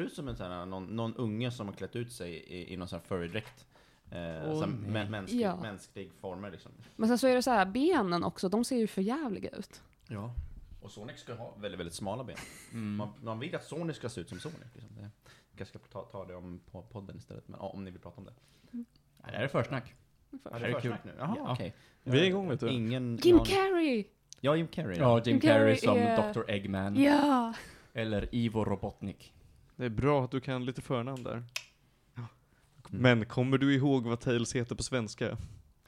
ut som en sån här, någon, någon unge som har klätt ut sig i, i någon sån här furrydräkt. Eh, nej. mä, mänsklig, Ja. mänsklig former liksom. Men sen så är det så här, benen också, de ser ju för jävliga ut. Ja. Och Sonic ska ha väldigt, väldigt smala ben. Mm. Man, man vill att Sonic ska se ut som Sonic. Liksom. Det, jag kanske ska ta, ta det om på podden istället, men ja, om ni vill prata om det. Nej, Det här är försnack. Ja, det är kul. försnack nu. Jaha, Ja. okej. Vi är igång, vet du. Ingen Jim aning. Carrey! Ja, Jim Carrey. Ja, Jim, Jim Carrey Carrey som är- Dr. Eggman. Ja! Eller Ivo Robotnik. Det är bra att du kan lite förnamn där. Mm. Men kommer du ihåg vad Tails heter på svenska?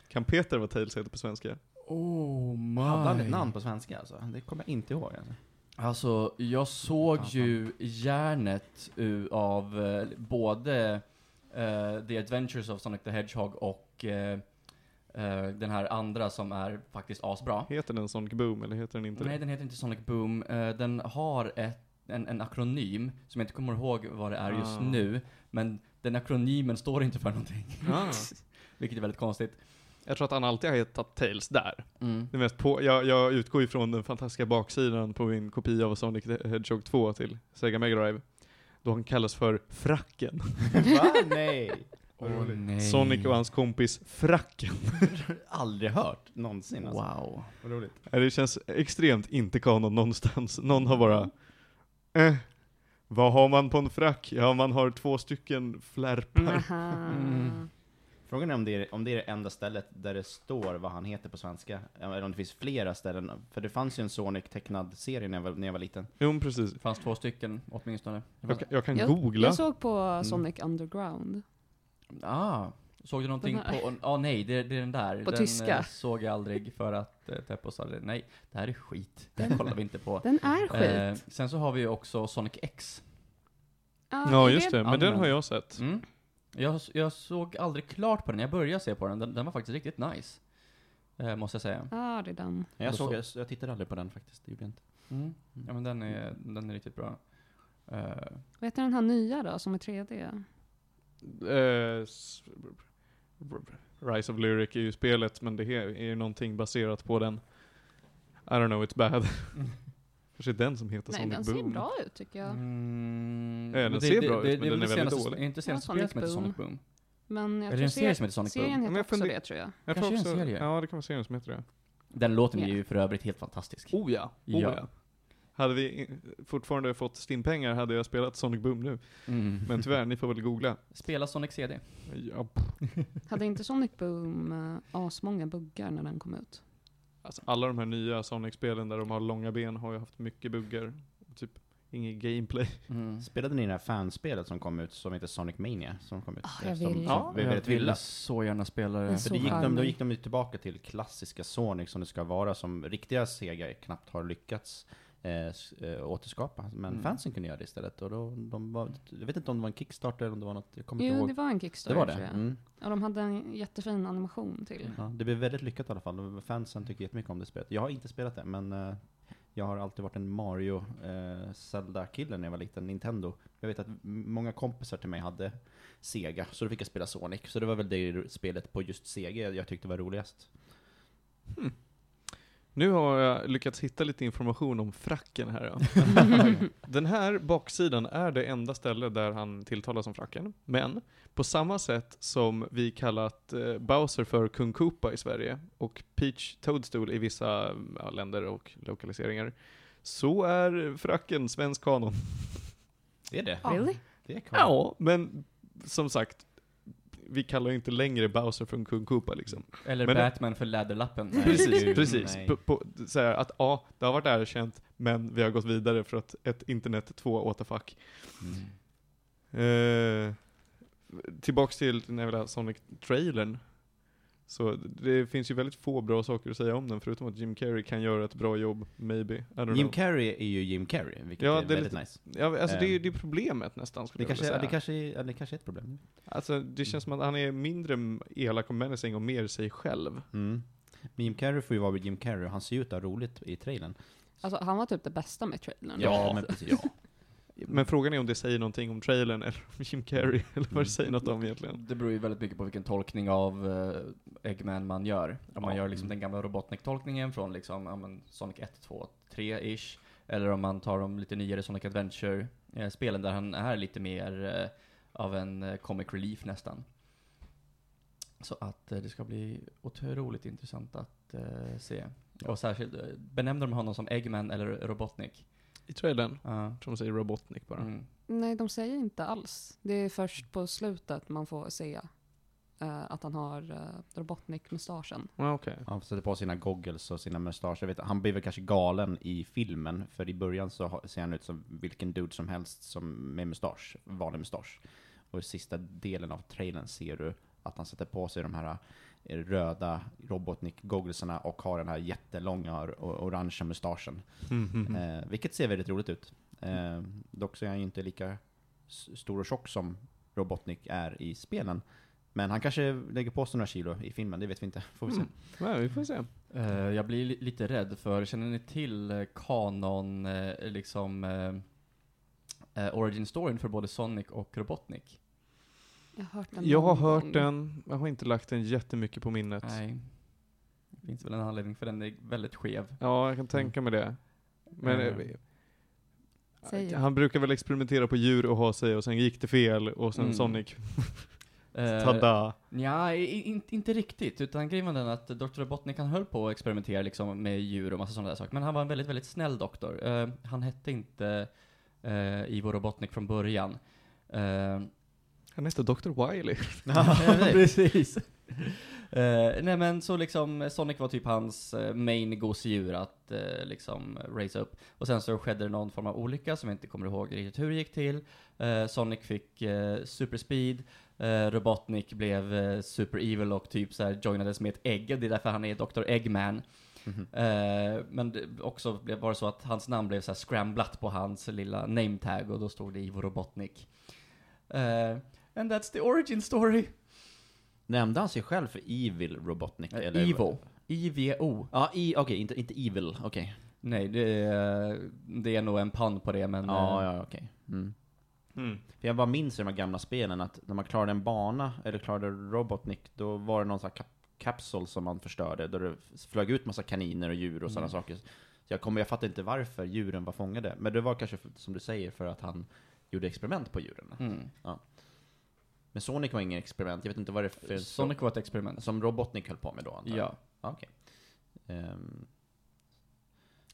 Kan Peter vad Tails heter på svenska? Oh my. Hade han ett namn på svenska alltså? Det kommer jag inte ihåg. Alltså. Alltså, jag såg ju järnet av eh, både eh, The Adventures of Sonic the Hedgehog och eh, eh, den här andra som är faktiskt asbra. Heter den Sonic Boom eller heter den inte Nej, det? den heter inte Sonic Boom. Eh, den har ett, en, en akronym som jag inte kommer ihåg vad det är just Ah. nu. Men den akronymen står inte för någonting. Ah. Vilket är väldigt konstigt. Jag tror att han alltid har hetat Tails där. Mm. Det mest på, jag, jag utgår ifrån den fantastiska baksidan på min kopia av Sonic the Hedgehog 2 till Sega Mega Drive. Då han kallas för Fracken. Va? Nej! Åh, nej. Sonic och hans kompis Fracken. Aldrig hört någonsin alltså. Wow. Vad roligt. Det känns extremt inte kanon någonstans. Någon har bara, eh, vad har man på en frack? Ja, man har två stycken flärpar. Mm. Frågan är om det är, om det är det enda stället där det står vad han heter på svenska. Eller om det finns flera ställen. För det fanns ju en Sonic tecknad serie när jag var, när jag var liten. Jo, precis. Det fanns två stycken åtminstone. Jag kan, jag kan Jag, googla. jag såg på Sonic Underground. Ah, såg du någonting Den på, ja nej, det, det är den där. På den tyska. eh, såg jag aldrig för att eh, Teppo sa det, nej, det här är skit. Det kollar vi inte på. Den är skit. Eh, sen så har vi ju också Sonic X. Ja, är just det. Men den har jag sett. Mm. Jag, jag såg aldrig klart på den, jag började se på den, den, den var faktiskt riktigt nice. Eh, måste jag säga. Ja, det är den. Jag, såg, så- jag, jag tittade aldrig på den faktiskt, det gjorde jag inte. Mm. Ja men den är, den är riktigt bra. Eh, Vad heter den här nya då, som är 3D? Eh, s- Rise of Lyric är ju spelet, men det är ju någonting baserat på den. I don't know, it's bad. Kanske den som heter Nej, Sonic den ser Boom. bra ut tycker jag. mm, Ja, den men ser bra ut, men är den är det väldigt dålig. Är inte senaste spelet Sonic som heter Boom. Sonic Boom? Men jag Är det en serie ser- som heter Sonic serien Boom? Men heter också det tror jag. Jag Kanske tror en också, serie. Ja, det kan vara serien som heter det. Den låten är Ja. ju för övrigt helt fantastisk. Oh ja, oh Ja. ja. Hade vi fortfarande fått stimpengar hade jag spelat Sonic Boom nu. Mm. Men tyvärr, ni får väl googla. Spela Sonic CD. Ja, Hade inte Sonic Boom uh, asmånga buggar när den kom ut? alltså alla de här nya Sonic-spelen där de har långa ben har ju haft mycket buggar. Typ inget gameplay. Mm. Spelade ni det här fanspelet som kom ut, som heter Sonic Mania? Som kom ut? Ah, jag vill. Som Ja, vi jag ville så gärna spela det. För det gick de, då gick de ju tillbaka till klassiska Sonic som det ska vara, som riktiga Sega knappt har lyckats eh, eh, återskapa. Men Mm. fansen kunde göra det istället. Och då, de var, jag vet inte om det var en Kickstarter eller om det var något, jag kommer inte Jo, ihåg. det var en Det Kickstarter var det? tror jag. Mm. Ja, de hade en jättefin animation till. Ja, det blev väldigt lyckat i alla fall. Fansen tycker jättemycket om det spelet. Jag har inte spelat det, men eh, jag har alltid varit en Mario eh, Zelda-kille när jag var liten, Nintendo. Jag vet att många kompisar till mig hade Sega, så då fick jag spela Sonic. Så det var väl det spelet på just Sega jag tyckte var roligast. Nu har jag lyckats hitta lite information om fracken här. Ja. Den här baksidan är det enda ställe där han tilltalas som fracken. Men på samma sätt som vi kallat eh, Bowser för Kung Koopa i Sverige och Peach Toadstool i vissa ja, länder och lokaliseringar, så är fracken svensk kanon. Det är det? Really? Det är cool. Ja, men som sagt, vi kallar ju inte längre Bowser för Kung Koopa liksom. Eller Men- Batman för Läderlappen. Nej, Precis, gud, precis. På, på, så här, att ja, det har varit erkänt, men vi har gått vidare för att ett internet 2 återfuck. Mm. Eh, tillbaks till den jävla Sonic-trailern. Så det finns ju väldigt få bra saker att säga om den, förutom att Jim Carrey kan göra ett bra jobb, maybe. I don't Jim know. Carrey är ju Jim Carrey, vilket Ja, är det är väldigt lite- nice. Ja, alltså det, är, Ehm. det är problemet nästan, skulle Det jag kanske, vilja ja, det, säga. kanske, är- ja, det kanske är ett problem. Alltså det känns som att han är mindre elak och menacing och mer sig själv. Mm. Men Jim Carrey får ju vara Jim Carrey, och han ser ju ut att ha roligt i trailern. Alltså, han var typ det bästa med trailern. Ja, men precis. Men frågan är om det säger någonting om trailern eller om Jim Carrey, eller vad det säger något om egentligen. Det beror ju väldigt mycket på vilken tolkning av eh, Eggman man gör. Om man Ja. gör liksom den gamla Robotnik-tolkningen från liksom, ja, men Sonic 1, 2, 3-ish. Eller om man tar de lite nyare Sonic Adventure eh, spelen där han är lite mer eh, av en eh, comic relief nästan. Så att det ska bli otroligt intressant att se. Och särskilt, benämner de honom som Eggman eller Robotnik? I trailern, Ja. jag tror de säger Robotnik bara. Mm. Nej, de säger inte alls. Det är först på slutet man får se eh, att han har uh, Robotnik-mustaschen. Ja, okej. Han sätter på sina goggles och sina mustascher. Jag vet, han blir väl kanske galen i filmen, för i början så har- ser han ut som vilken dude som helst som med mustasch, vanlig mustasch. Och i sista delen av trailern ser du att han sätter på sig de här eh, röda Robotnik-gogglesarna och har den här jättelånga or- orangea mustaschen. Mhm. Eh, vilket ser väldigt roligt ut. Eh, dock så är han ju inte lika stor och tjock som Robotnik är i spelen. Men han kanske lägger på sig några kilo i filmen, det vet vi inte. Får vi se. Mm. Ja, vi får se. Eh, jag blir li- lite rädd för, känner ni till eh, kanon, eh, liksom, eh, eh, origin storyn för både Sonic och Robotnik? Jag har hört den Jag har hört gång. den, jag har inte lagt den jättemycket på minnet. Nej. Det finns väl en anledning för den är väldigt skev. Ja, jag kan tänka mig det. Men Mm. eh, han brukar väl experimentera på djur och ha sig och sen gick det fel och sen Mm. Sonic, Eh, tada. Nja, i- in, inte riktigt. Utan grejen var den att Dr. Robotnik han höll på att experimentera liksom med djur och massa sådana där saker. Men han var en väldigt, väldigt snäll doktor. Eh, han hette inte uh, Ivo Robotnik från början. Eh, Han hette Dr. Wily. Ja, precis. Eh, nej men så liksom, Sonic var typ hans uh, main gosedjur att uh, liksom raise upp. Och sen så skedde det någon form av olycka som jag inte kommer ihåg riktigt hur det gick till. Sonic fick uh, super speed, eh, Robotnik blev super evil och typ så här joinades med ett ägg. Det är därför han är Dr. Eggman. Mhm. Eh, men det också blev, var det så att hans namn blev så här scramblat på hans lilla name tag och då stod det Ivo Robotnik. And that's the origin story. Nämnde han sig själv för Evil Robotnik? Eh, eller? Ivo. I-V-O. Ja, i, okej, inte, inte Evil, okej. Nej, det är, det är nog en pann på det, men... Ja, eh, ja, okej. Mm. Mm. För jag bara minns i de här gamla spelen att när man klarade en bana, eller klarade Robotnik, då var det någon sån här kap kapsel som man förstörde, där det flög ut massa kaniner och djur och sådana Mm. saker. Så jag, kommer, jag fattar inte varför djuren var fångade, men det var kanske, för, som du säger, för att han gjorde experiment på djuren. Mm. Men Sonic var ingen experiment, jag vet inte vad det är för... Sonic var ett experiment. Som Robotnik höll på med då, antar jag? Ja. Ja, okej. Ehm,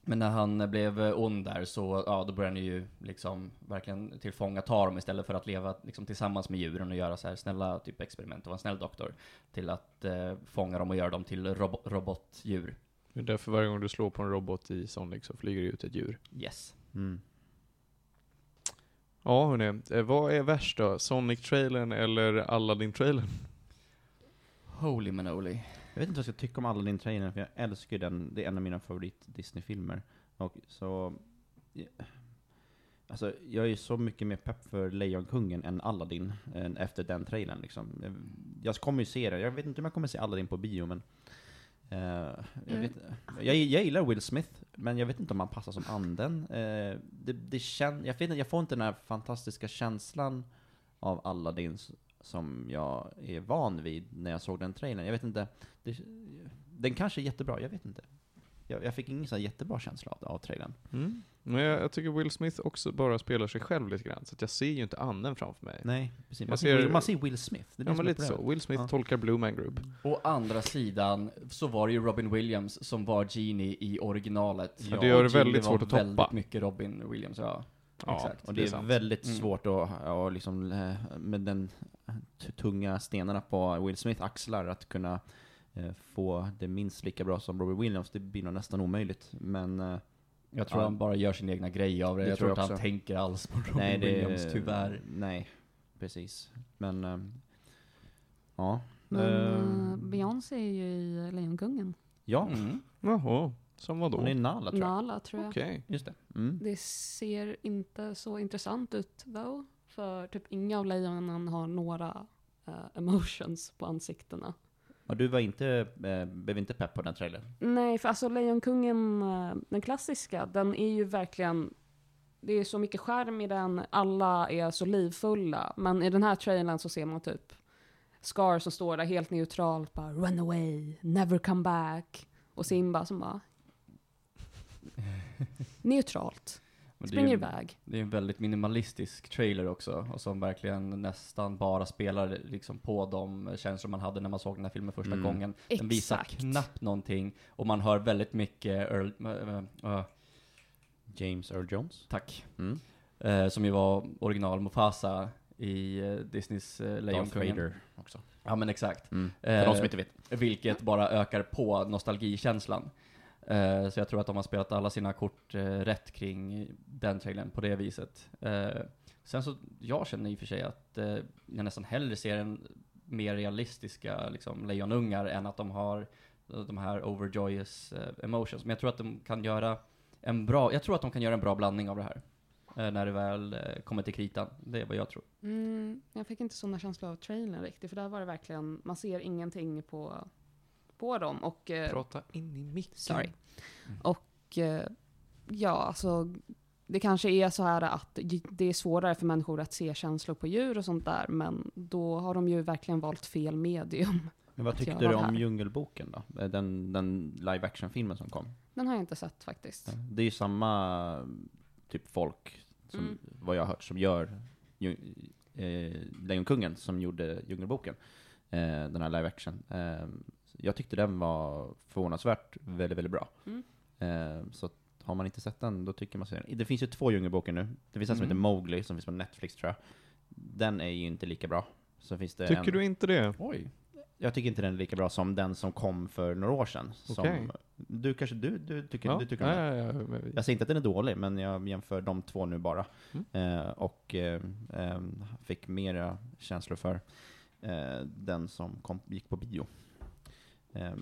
Men när han blev ond där så, ja, då började han ju liksom verkligen tillfångata dem istället för att leva liksom tillsammans med djuren och göra så här snälla typ experiment och vara en snäll doktor. Till att eh, fånga dem och göra dem till robo robotdjur. Det är därför varje gång du slår på en robot i Sonic så flyger det ut ett djur. Yes. mm. Ja hörni, eh, vad är värst då? Sonic-trailern eller Aladdin-trailern? Holy manoli. Jag vet inte vad jag ska tycka om Aladdin-trailern, för jag älskar ju den. Det är en av mina favorit-Disney-filmer. Och så... Alltså, jag är ju så mycket mer pepp för Lejonkungen än Aladdin, än efter den trailern liksom. Jag- Jag kommer ju se den, jag vet inte om jag kommer se Aladdin på bio, men... eh, jag, Mm. vet, jag, jag gillar Will Smith, men jag vet inte om han passar som anden. Eh, det, det kän, jag, vet, jag får inte den här fantastiska känslan av Aladdin som jag är van vid när jag såg den trailern. Jag vet inte, det, den kanske är jättebra, jag vet inte. Jag, jag fick ingen så här jättebra känsla av, av trailern. Mm. Men jag, jag tycker Will Smith också bara spelar sig själv lite grann, så att jag ser ju inte anden framför mig. Nej, precis. Man, ser, Will, man ser Will Smith. Det är Ja men lite så. Will Smith Ja. tolkar Blue Man Group. Å andra sidan så var det ju Robin Williams som var Genie i originalet. Ja, det gör det väldigt svårt att toppa. väldigt mycket Robin Williams, ja. Ja, Exakt. Och det det är är, sant. väldigt Mm. svårt att, ja, liksom, eh, med den tunga stenarna på Will Smith axlar, att kunna få det minst lika bra som Robert Williams. Det blir nog nästan omöjligt. Men eh, Jag tror Ja. han bara gör sin egna grej av det. Det jag tror inte han tänker alls på Robin nej, det, Williams, tyvärr. Nej, precis. Men, eh, ja. Men Eh, uh, Beyoncé är ju i Lejonkungen. ja, Mm. Jaha, som vadå? hon är Nala tror jag. Nala tror jag. Okej. Just det. Mm. Det ser inte så intressant ut though. För typ inga av lejonen har några eh, emotions på ansiktena. Och du var inte, eh, blev inte pepp på den trailern? Nej, för alltså Lejonkungen, eh, den klassiska, den är ju verkligen det är så mycket skärm i den, alla är så livfulla. Men i den här trailern så ser man typ Scar som står där helt neutralt bara run away, never come back. Och Simba som bara neutralt. Men det är Springer ju- iväg. Det är en väldigt minimalistisk trailer också, och som verkligen nästan bara spelar liksom på de känslor man hade när man såg den här filmen första Mm. gången. Den visar Exakt. knappt någonting, och man hör väldigt mycket Earl, äh, äh, James Earl Jones. tack, Mm. eh, som ju var original Mufasa i eh, Disneys Darth Lejonkungen. Också. Ja men exakt. Mm. För de som inte vet. Vilket bara ökar på nostalgikänslan. Eh, så jag tror att de har spelat alla sina kort eh, rätt kring den trailern på det viset. Eh, sen så, jag känner i och för sig att eh, jag nästan hellre ser en mer realistiska liksom, lejonungar än att de har eh, de här overjoyous eh, emotions. Men jag tror att de kan göra en bra, jag tror att de kan göra en bra blandning av det här. Eh, när det väl eh, kommer till kritan. Det är vad jag tror. Mm, jag fick inte sådana känslor av trailern riktigt, för där var det verkligen, man ser ingenting på, på dem. Och, eh, Prata in i micken. sorry. Mm. Och eh, ja, alltså det kanske är så här att det är svårare för människor att se känslor på djur och sånt där, men då har de ju verkligen valt fel medium. Men vad tyckte du om här. Djungelboken då? Eh, Den, den live action-filmen som kom. Den har jag inte sett faktiskt. Det är ju samma typ folk, som, Mm. vad jag har hört, som gör eh, Lejonkungen, som gjorde Djungelboken. Eh, den här live action. Eh, jag tyckte den var förvånansvärt väldigt, väldigt bra. Mm. Eh, så har man inte sett den, då tycker man sig Det finns ju två Djungelboken nu. Det finns en som Mm. heter Mowgli, som finns på Netflix tror jag. Den är ju inte lika bra. Så finns det Tycker en, du inte det? Oj. Jag tycker inte den är lika bra som den som kom för några år sedan. Som, Okej. Du kanske, du, du tycker, Ja, du tycker ja, ja, ja, Jag säger inte att den är dålig, men jag jämför de två nu bara. Mm. Eh, och eh, eh, fick mera känslor för eh, den som kom, gick på bio. Eh,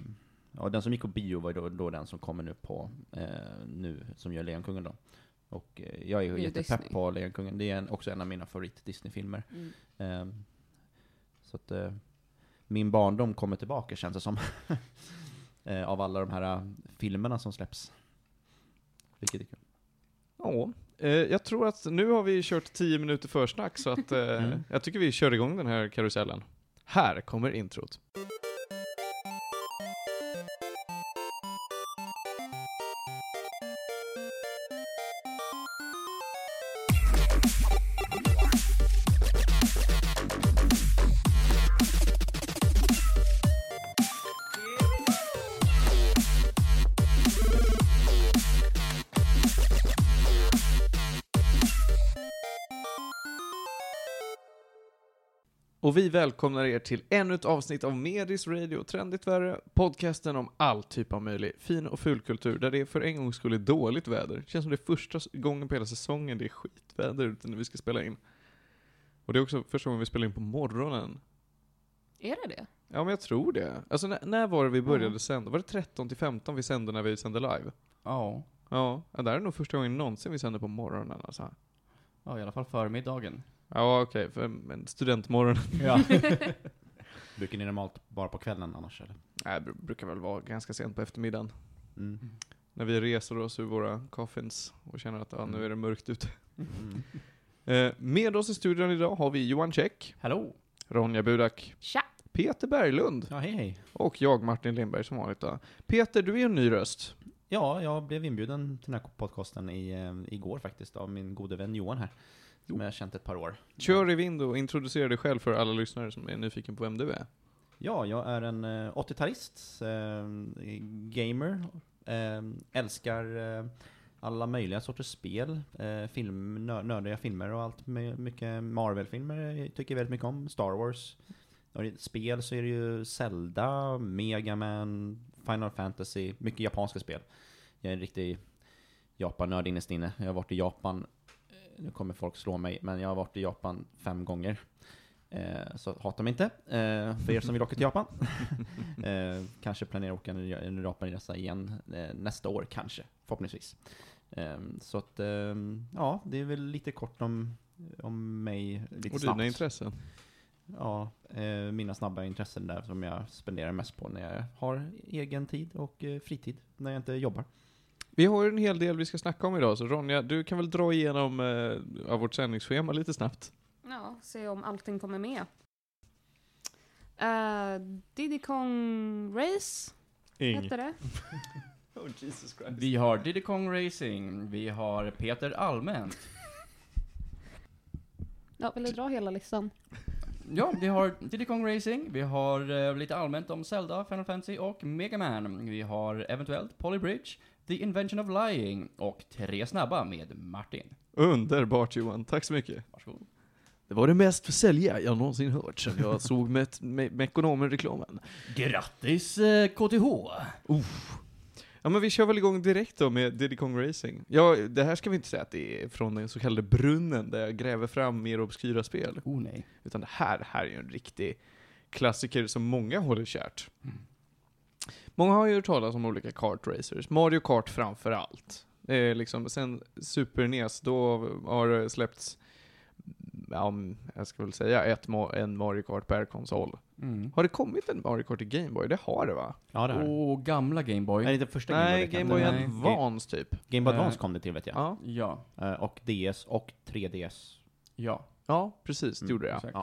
och den som gick på bio var då, då den som kommer nu på, eh, nu, som gör Lejonkungen då. Och eh, jag är jättepepp på Lejonkungen. Det är en, också en av mina favorit Disney-filmer. Mm. Eh, så att eh, min barndom kommer tillbaka känns det som. eh, av alla de här filmerna som släpps. Vilket är kul. Ja, eh, jag tror att nu har vi kört 10 minuter försnack, så att eh, Mm. jag tycker vi kör igång den här karusellen. Här kommer introt. Och vi välkomnar er till ännu ett avsnitt av Medis Radio, Trendigt Värre, podcasten om all typ av möjlig fin och fulkultur, där det för en gång skulle dåligt väder. Det känns som det är första gången på hela säsongen det är skitväder ute när vi ska spela in. Och det är också första gången vi spelar in på morgonen. Är det det? Ja, men jag tror det. Alltså, när, när var det vi började Ja. sända? Var det 13 till 15 vi sände när vi sände live? Ja, ja, det här är nog första gången någonsin vi sänder på morgonen alltså. Ja, i alla fall förmiddagen. Ja, okej, för men studentmorgon. Ja. Brukar ni normalt bara på kvällen annars eller? Nej, det brukar väl vara ganska sent på eftermiddagen. Mm. När vi reser oss ur våra coffins och känner att ja, nu är det mörkt ute. Mm. Eh, med oss i studion idag har vi Johan Käck, Hallå! Ronja Budak, Tja! Peter Berglund Ja, hej hej. och jag Martin Lindberg som vanligt då. Peter, du är en ny röst. Ja, jag blev inbjuden till den här podcasten i, eh, igår faktiskt av min gode vän Johan här. Som jag har känt ett par år. Kör i vind och introducera dig själv för alla lyssnare som är nyfiken på vem du är. Ja, jag är en eh, 80-talist, eh, gamer, eh, älskar eh, alla möjliga sorters spel, eh, film, nör, nördiga filmer och allt, my- mycket Marvel-filmer tycker jag väldigt mycket om, Star Wars. Och i spel så är det ju Zelda, Mega Man, Final Fantasy, mycket japanska spel. Jag är en riktig Japan-nörd innerst inne. Jag har varit i Japan, eh, nu kommer folk slå mig, men jag har varit i Japan fem gånger. Eh, så hata mig inte, eh, för er som vill åka till Japan. eh, kanske planerar att åka en, Japanresa igen eh, nästa år, kanske, förhoppningsvis. Eh, så att, eh, ja, det är väl lite kort om, om mig, lite och snabbt. dina intressen. Ja, mina snabba intressen där som jag spenderar mest på när jag har egen tid och fritid, när jag inte jobbar. Vi har ju en hel del vi ska snacka om idag, så Ronja, du kan väl dra igenom eh, av vårt sändningsschema lite snabbt? Ja, se om allting kommer med. Uh, Diddy Kong Race Ing. hette det. Oh Jesus Christ. Vi har Diddy Kong Racing, vi har Peter Allmänt. Ja, vill du dra hela listan? Ja, vi har Diddy Kong Racing, vi har eh, lite allmänt om Zelda, Final Fantasy och Mega Man. Vi har eventuellt Polybridge, The Invention of Lying och Tre Snabba med Martin. Underbart Johan, tack så mycket. Varsågod. Det var det mest försälja jag någonsin hört sen jag såg med, med, med ekonomen-reklamen. Grattis eh, KTH! Ja men vi kör väl igång direkt då med Diddy Kong Racing. Ja, det här ska vi inte säga att det är från den så kallade brunnen där jag gräver fram mer obskyra spel. Oh nej. Utan det här, här är ju en riktig klassiker som många håller kärt. Många har ju hört talas om olika kartracers. Mario Kart framför allt. Det är liksom, sen Super NES, då har det släppts, ja, jag ska väl säga ett, en Mario Kart per konsol. Mm. Har det kommit en Mario Kart i Game Boy? Det har det va? Ja, det har det. Och gamla Gameboy. Nej, inte första Nej, Game Game jag. Advance typ. Game Boy Eh, Advance kom det till vet jag. Ja, Ja, Eh, och DS och 3DS. ja. ja precis, det Mm, gjorde det exakt.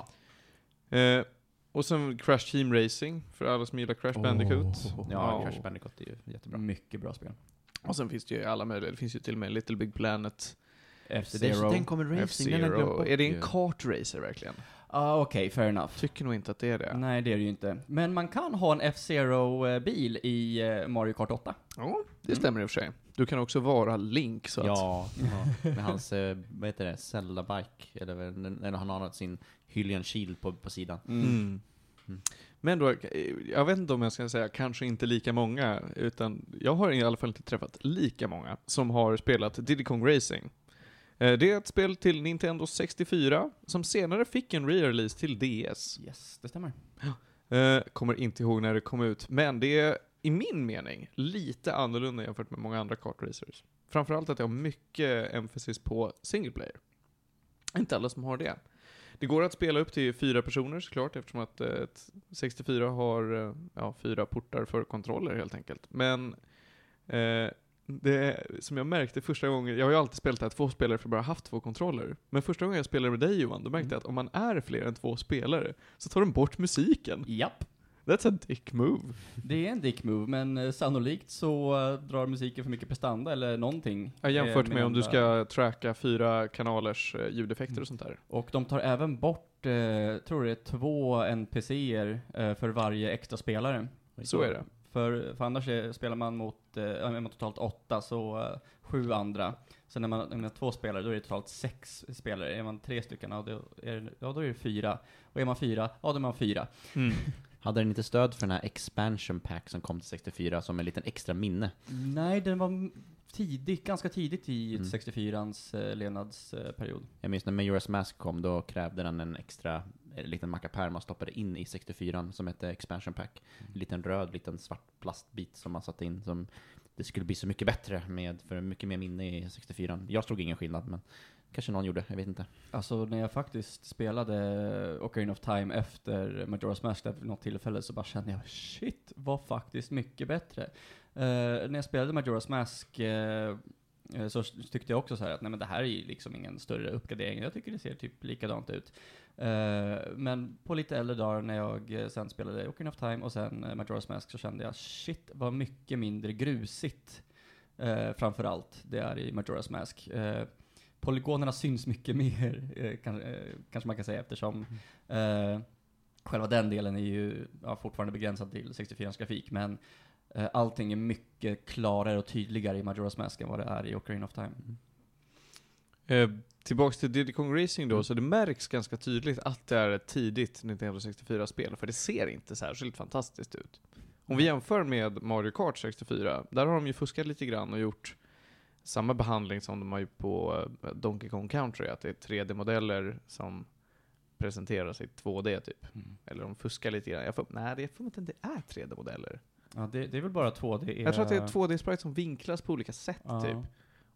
Ja. Eh, och sen Crash Team Racing, för alla som gillar Crash Bandicoot. Oh. Ja, Ja. Crash Bandicoot är ju jättebra. Mycket bra spel. Och sen finns det ju alla möjliga, det finns ju till och med Little Big Planet, F-Zero. Den kommer racing, den bort Är det en kartracer verkligen? Ah, okej, fair enough. Tycker nog inte att det är det. Nej, det är det ju inte. Men man kan ha en F-Zero-bil i eh, Mario Kart 8. Ja, det stämmer i och för sig. Du kan också vara Link så att... Ja, ja, med hans, eh, vad heter det, Zelda-bike, eller vad- när när han har sin Hylian Shield på, på sidan. Mm. Mm. Men då, eh, jag vet inte om jag ska säga kanske inte lika många, utan jag har i alla fall inte träffat lika många som har spelat Diddy Kong Racing. Eh, Det är ett spel till Nintendo 64, som senare fick en re-release till DS. Yes, det stämmer. Kommer inte ihåg när det kom ut, men det är i min mening lite annorlunda jämfört med många andra kartracers. Framförallt att det har mycket emphasis på single player. Inte alla som har det. Det går att spela upp till fyra personer såklart, eftersom att eh, 64 har eh, ja, fyra portar för kontroller helt enkelt. Men eh, det som jag märkte första gången, jag har ju alltid spelat här två spelare för att bara haft två kontroller. Men första gången jag spelade med dig Johan, då märkte jag att om man är fler än två spelare, så tar de bort musiken. Japp. That's a dick move. Det är en dick move, men eh, sannolikt så eh, drar musiken för mycket prestanda eller någonting. Ja, jämfört eh, med om du andra- ska tracka fyra kanalers eh, ljudeffekter och sånt där. Och de tar även bort, eh, tror det är två NPCer eh, för varje extra spelare. Så är det. För, för annars är, spelar man mot, eh, är man totalt åtta, så eh, sju andra. Sen när man, när man är två spelare, då är det totalt sex spelare. Är man tre stycken, ja, då är, det- ja, då är det fyra. Och är man fyra, ja då är man fyra. Hade den inte stöd för den här expansion pack som kom till 64 som en liten extra minne? Nej, den var tidigt, ganska tidigt i Mm. 64ans eh, levnadsperiod. Jag minns när Majora's Mask kom, då krävde den en extra eh, liten mackapär man stoppade in i 64 som hette expansion pack. En liten röd, liten svart plastbit som man satte in som det skulle bli så mycket bättre med, för mycket mer minne i 64 Jag såg ingen skillnad, men kanske någon gjorde, jag vet inte. Alltså när jag faktiskt spelade Ocarina of Time efter Majora's Mask där vid något tillfälle så bara kände jag shit, var faktiskt mycket bättre. Uh, när jag spelade Majora's Mask uh, så tyckte jag också så här att nej men det här är ju liksom ingen större uppgradering, jag tycker det ser typ likadant ut. Uh, men på lite äldre dagar när jag sen spelade Ocarina of Time och sen Majora's Mask så kände jag shit, vad mycket mindre grusigt uh, framförallt det är i Majora's Mask. Uh, polygonerna syns mycket mer, eh, kan, eh, kanske man kan säga, eftersom eh, själva den delen är ju ja, fortfarande begränsad till 64 grafik, men eh, allting är mycket klarare och tydligare i Majora's Mask än vad det är i Ocarina of Time. Eh, tillbaks till Diddy Kong Racing då, Mm. så det märks ganska tydligt att det är ett tidigt Nintendo 64-spel, för det ser inte särskilt fantastiskt ut. Om vi jämför med Mario Kart 64, där har de ju fuskat lite grann och gjort samma behandling som de har gjort på eh, Donkey Kong Country, att det är 3D-modeller som presenteras i 2D typ. Eller de fuskar lite grann. Jag får, nej, det- jag får inte det är 3D-modeller. Ja, det, det är väl bara 2D. Jag tror att det är 2D-sprites som vinklas på olika sätt Ja. typ.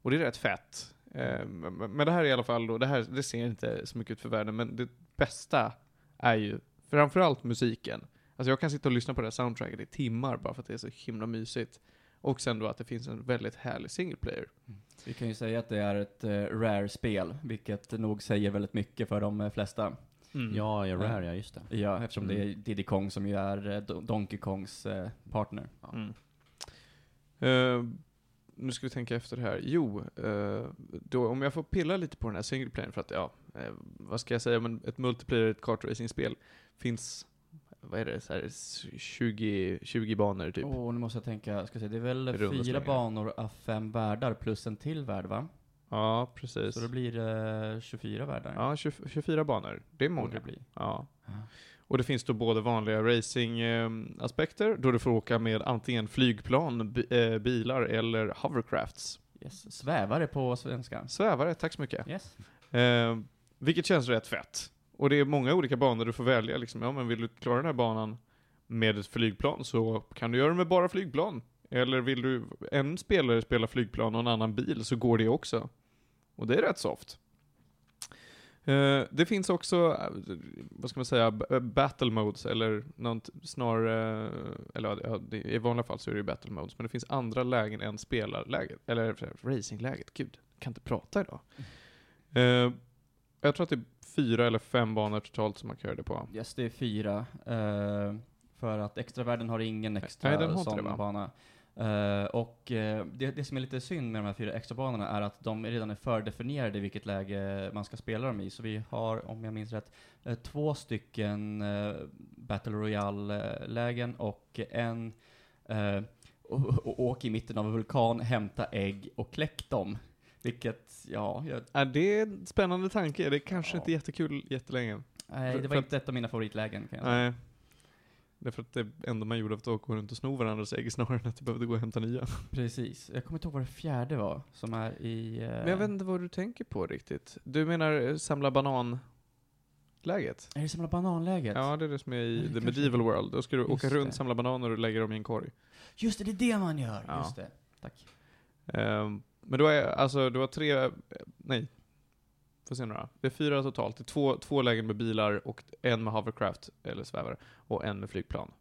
Och det är rätt fett. Eh, men men det här är i alla fall då, det här det ser inte så mycket ut för världen, men det bästa är ju framförallt musiken. Alltså jag kan sitta och lyssna på det här soundtracket i timmar bara för att det är så himla mysigt. Och sen då att det finns en väldigt härlig single player. Vi kan ju säga att det är ett uh, rare-spel, vilket nog säger väldigt mycket för de eh, flesta. Ja, ja, Rare, ja just det. Ja, eftersom Mm. det är Diddy Kong som ju är eh, Do- Donkey Kongs eh, partner. Mm. Eh, nu ska vi tänka efter här. Jo, eh, då, om jag får pilla lite på den här single playen för att, ja, eh, vad ska jag säga, men ett multiplayer, ett kartracing-spel finns, vad är det, så här, 20, 20 banor typ. Åh, nu måste jag tänka, ska se, det är väl Runda fyra slängar. banor av fem världar plus en till värld va? Ja, precis. Så det blir det 24 världar. Ja, 20, 24 banor. Det är många. det bli. Ja. Ja. Och det finns då både vanliga racing-aspekter, då du får åka med antingen flygplan, eh, bilar eller hovercrafts. Yes. Svävare på svenska. Svävare, tack så mycket. Yes. Eh, vilket känns rätt fett. Och det är många olika banor du får välja. Liksom. Ja, men vill du klara den här banan med ett flygplan så kan du göra det med bara flygplan. Eller vill du en spelare spela flygplan och en annan bil så går det också. Och det är rätt soft. Eh, det finns också, eh, vad ska man säga, eh, battle modes eller något snarare, eller i vanliga fall så är det ju battle modes, men det finns andra lägen än spelarläget, eller racingläget. Gud, jag kan inte prata idag. Eh, jag tror att det fyra eller fem banor totalt som man det på. Yes, det är fyra. eh, för att extravärlden har ingen extra Nej, den har sån det, bana. Eh, och eh, det, det som är lite synd med de här fyra extra banorna är att de redan är fördefinierade i vilket läge man ska spela dem i. Så vi har, om jag minns rätt, eh, två stycken Battle Royale-lägen och en åk i mitten av en vulkan, hämta ägg och kläck dem. Vilket, ja, jag, Är det en spännande tanke? Det är kanske Ja. inte jättekul jättelänge. nej, För- det för var att- inte ett av mina favoritlägen kan jag säga. Nej. Därför att det enda man gjorde var att gå runt och sno varandras ägg snarare än att du behövde gå och hämta nya. Precis. Jag kommer inte ihåg vad det fjärde var, som är i... eh, Men jag vet inte vad du tänker på riktigt. Du menar eh, samla banan-läget? Är det samla bananläget? Ja, det är det som är i Nej, The kanske Medieval World. Då ska du Just åka runt, det. samla bananer och lägga dem i en korg. Just det, det är det man gör! Ja. Just det. Tack. Ehm, men då är, alltså, du har tre, nej, får se några. Det är fyra totalt. Det är två, två lägen med bilar och en med hovercraft, eller svävare, och en med flygplan.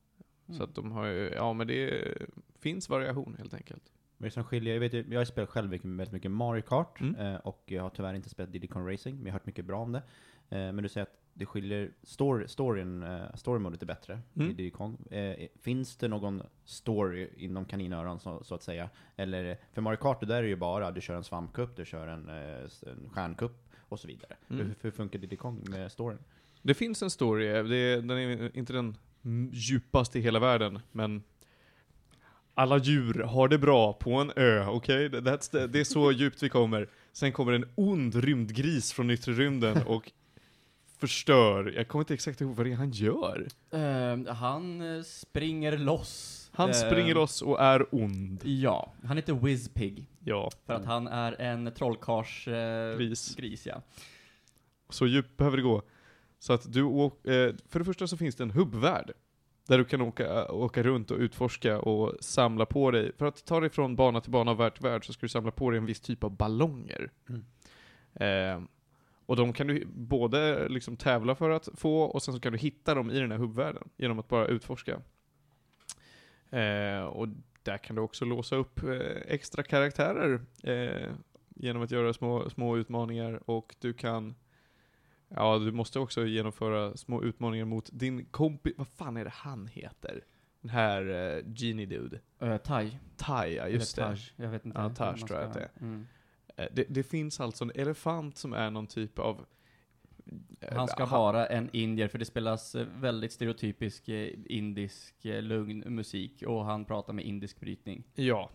Så Mm. att de har ju, ja men det finns variation helt enkelt. Det som skiljer? Jag, vet, ju- jag har spelat själv mycket, väldigt mycket Mario Kart, Mm. eh, och jag har tyvärr inte spelat Diddy Kong Racing, men jag har hört mycket bra om det. Eh, men du säger att det skiljer, story, storyn, eh, story-modet är bättre Mm. i Diddy Kong. Finns det någon story inom kaninöron så, så att säga? Eller, för Mario Kart, det där är ju bara, du kör en svampkupp, du kör en, en stjärnkupp och så vidare. Mm. Hur, hur funkar Diddy Kong med storyn? Det finns en story, det, är- den är inte den djupaste i hela världen, men alla djur har det bra på en ö, okej? The- Det är så djupt vi kommer. Sen kommer en ond rymdgris från yttre rymden och förstör. Jag kommer inte exakt ihåg vad det är han gör. Eh, han eh, springer loss. Han Eh, springer loss och är ond. Ja, han heter Whizpig. Ja, För att han är en trollkarls... Eh, Gris. Gris, ja. så djupt behöver det gå. Så att du åk, eh, för det första så finns det en hubbvärld. Där du kan åka, åka runt och utforska och samla på dig. För att ta dig från bana till bana och värld till värld så ska du samla på dig en viss typ av ballonger. Mm. Eh, och de kan du både liksom tävla för att få och sen så kan du hitta dem i den här hubbvärlden genom att bara utforska. Eh, och där kan du också låsa upp eh, extra karaktärer eh, genom att göra små, små utmaningar och du kan Ja, du måste också genomföra små utmaningar mot din kompis, vad fan är det han heter? Den här uh, Genie Dude. Uh, Taj. Tai, ja just Eller det. Taj. Jag vet inte. Ja, Taj tror jag att Mm. Eh, det. Det finns alltså en elefant som är någon typ av... eh, Han ska vara en indier, för det spelas eh, väldigt stereotypisk eh, indisk eh, lugn musik, och han pratar med indisk brytning. Ja.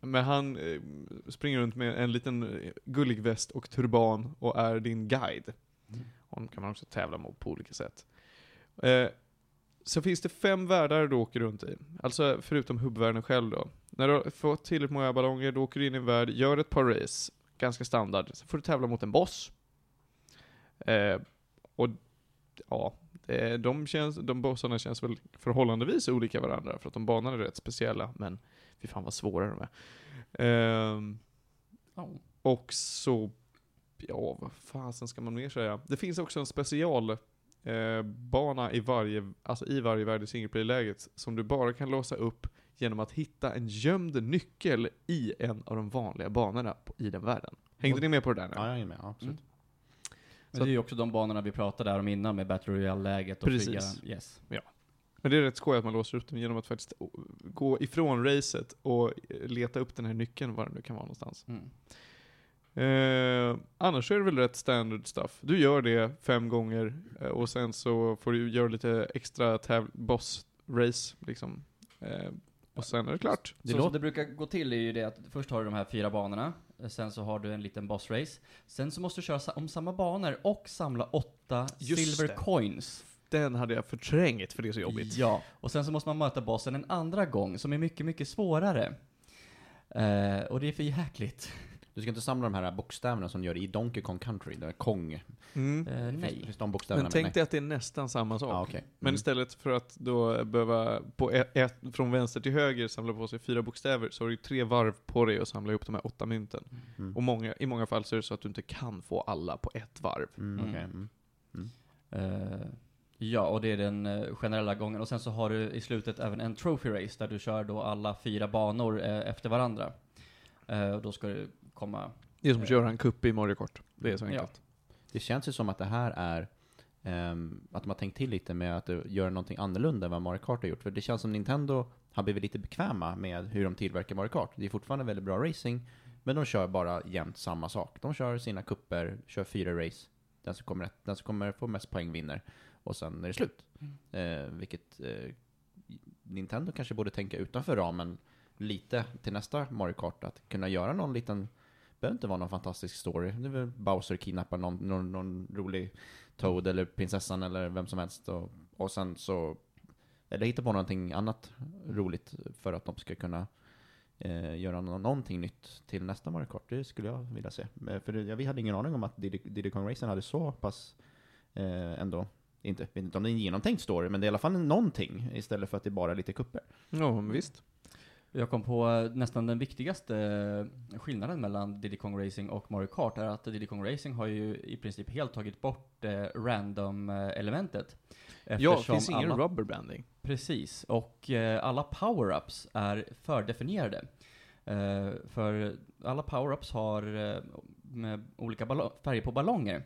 Men han eh, springer runt med en liten eh, gullig väst och turban och är din guide. Honom kan man också tävla mot på olika sätt. Eh, så finns det fem världar du åker runt i. Alltså förutom hubbvärlden själv då. När du har fått tillräckligt många ballonger, då åker du in i en värld, gör ett par race. Ganska standard. Sen får du tävla mot en boss. Eh, och ja, de, känns, de bossarna känns väl förhållandevis olika varandra. För att de banorna är rätt speciella. Men fy fan vad svåra de är. Oh. och så, ja vad fasen ska man mer säga? Det finns också en special eh, bana i varje, alltså i varje värld i singleplay-läget som du bara kan låsa upp genom att hitta en gömd nyckel i en av de vanliga banorna på, i den världen. Hängde ni med på det där nu? Ja, jag är med. Ja, absolut. Mm. Men Så det är ju också de banorna vi pratade där om innan med Battle Royale-läget och Precis. flyga. Yes. Men det är rätt skoj att man låser upp dem genom att faktiskt gå ifrån racet och eh, leta upp den här nyckeln, var den nu kan vara någonstans. Mm. Eh, annars är det väl rätt standard stuff. Du gör det fem gånger eh, och sen så får du göra lite extra boss-race liksom. Eh, och sen är det klart. Det så som det brukar gå till är ju det att först har du de här fyra banorna, eh, sen så har du en liten boss race, sen så måste du köra om samma banor och samla åtta Just silver det. coins. Den hade jag förträngt för det är så jobbigt. Ja, och sen så måste man möta bossen en andra gång som är mycket, mycket svårare. Eh, och det är för jäkligt. Du ska inte samla de här bokstäverna som du gör i Donkey Kong Country, där Kong. Mm. Eh, Finns, nej. finns de bokstäverna Men tänk dig att det är nästan samma sak. Okej. Men Mm. istället för att då behöva på ett, ett, från vänster till höger samla på sig fyra bokstäver så har du tre varv på dig att samla ihop de här åtta mynten. Mm. Och många, i många fall så är det så att du inte kan få alla på ett varv. Mm, Mm. okej, mm. Eh, ja, och det är den eh, generella gången. Och sen så har du i slutet även en trophy race där du kör då alla fyra banor eh, efter varandra. Eh, och då ska du komma... Det är som att köra en kupp i Mario Kart. Det är så Ja. enkelt. Det känns ju som att det här är ehm, att de har tänkt till lite med att göra någonting annorlunda än vad Mario Kart har gjort. För det känns som Nintendo har blivit lite bekväma med hur de tillverkar Mario Kart. Det är fortfarande väldigt bra racing, men de kör bara jämt samma sak. De kör sina kupper, kör fyra race. Den som kommer, den som kommer få mest poäng vinner. Och sen är det slut. Eh, vilket eh, Nintendo kanske borde tänka utanför ramen lite till nästa Mario Kart. Att kunna göra någon liten, behöver inte vara någon fantastisk story. Det är väl Bowser kidnappar någon, någon, någon rolig Toad eller prinsessan eller vem som helst. Och, och sen så, eller hitta på någonting annat roligt för att de ska kunna eh, göra någonting nytt till nästa Mario Kart. Det skulle jag vilja se. Eh, för det, ja, vi hade ingen aning om att Diddy, Diddy Kong Racing hade så pass eh, ändå, inte, vet inte om det är en genomtänkt story, men det är i alla fall någonting istället för att det bara är lite kupper. Ja, men visst. Jag kom på eh, nästan den viktigaste eh, skillnaden mellan Diddy Kong Racing och Mario Kart är att Diddy Kong Racing har ju i princip helt tagit bort eh, random-elementet. Ja, det finns ingen alla, rubberbanding. Precis, och eh, alla power-ups är fördefinierade. Eh, för alla power-ups har eh, olika färger på ballonger.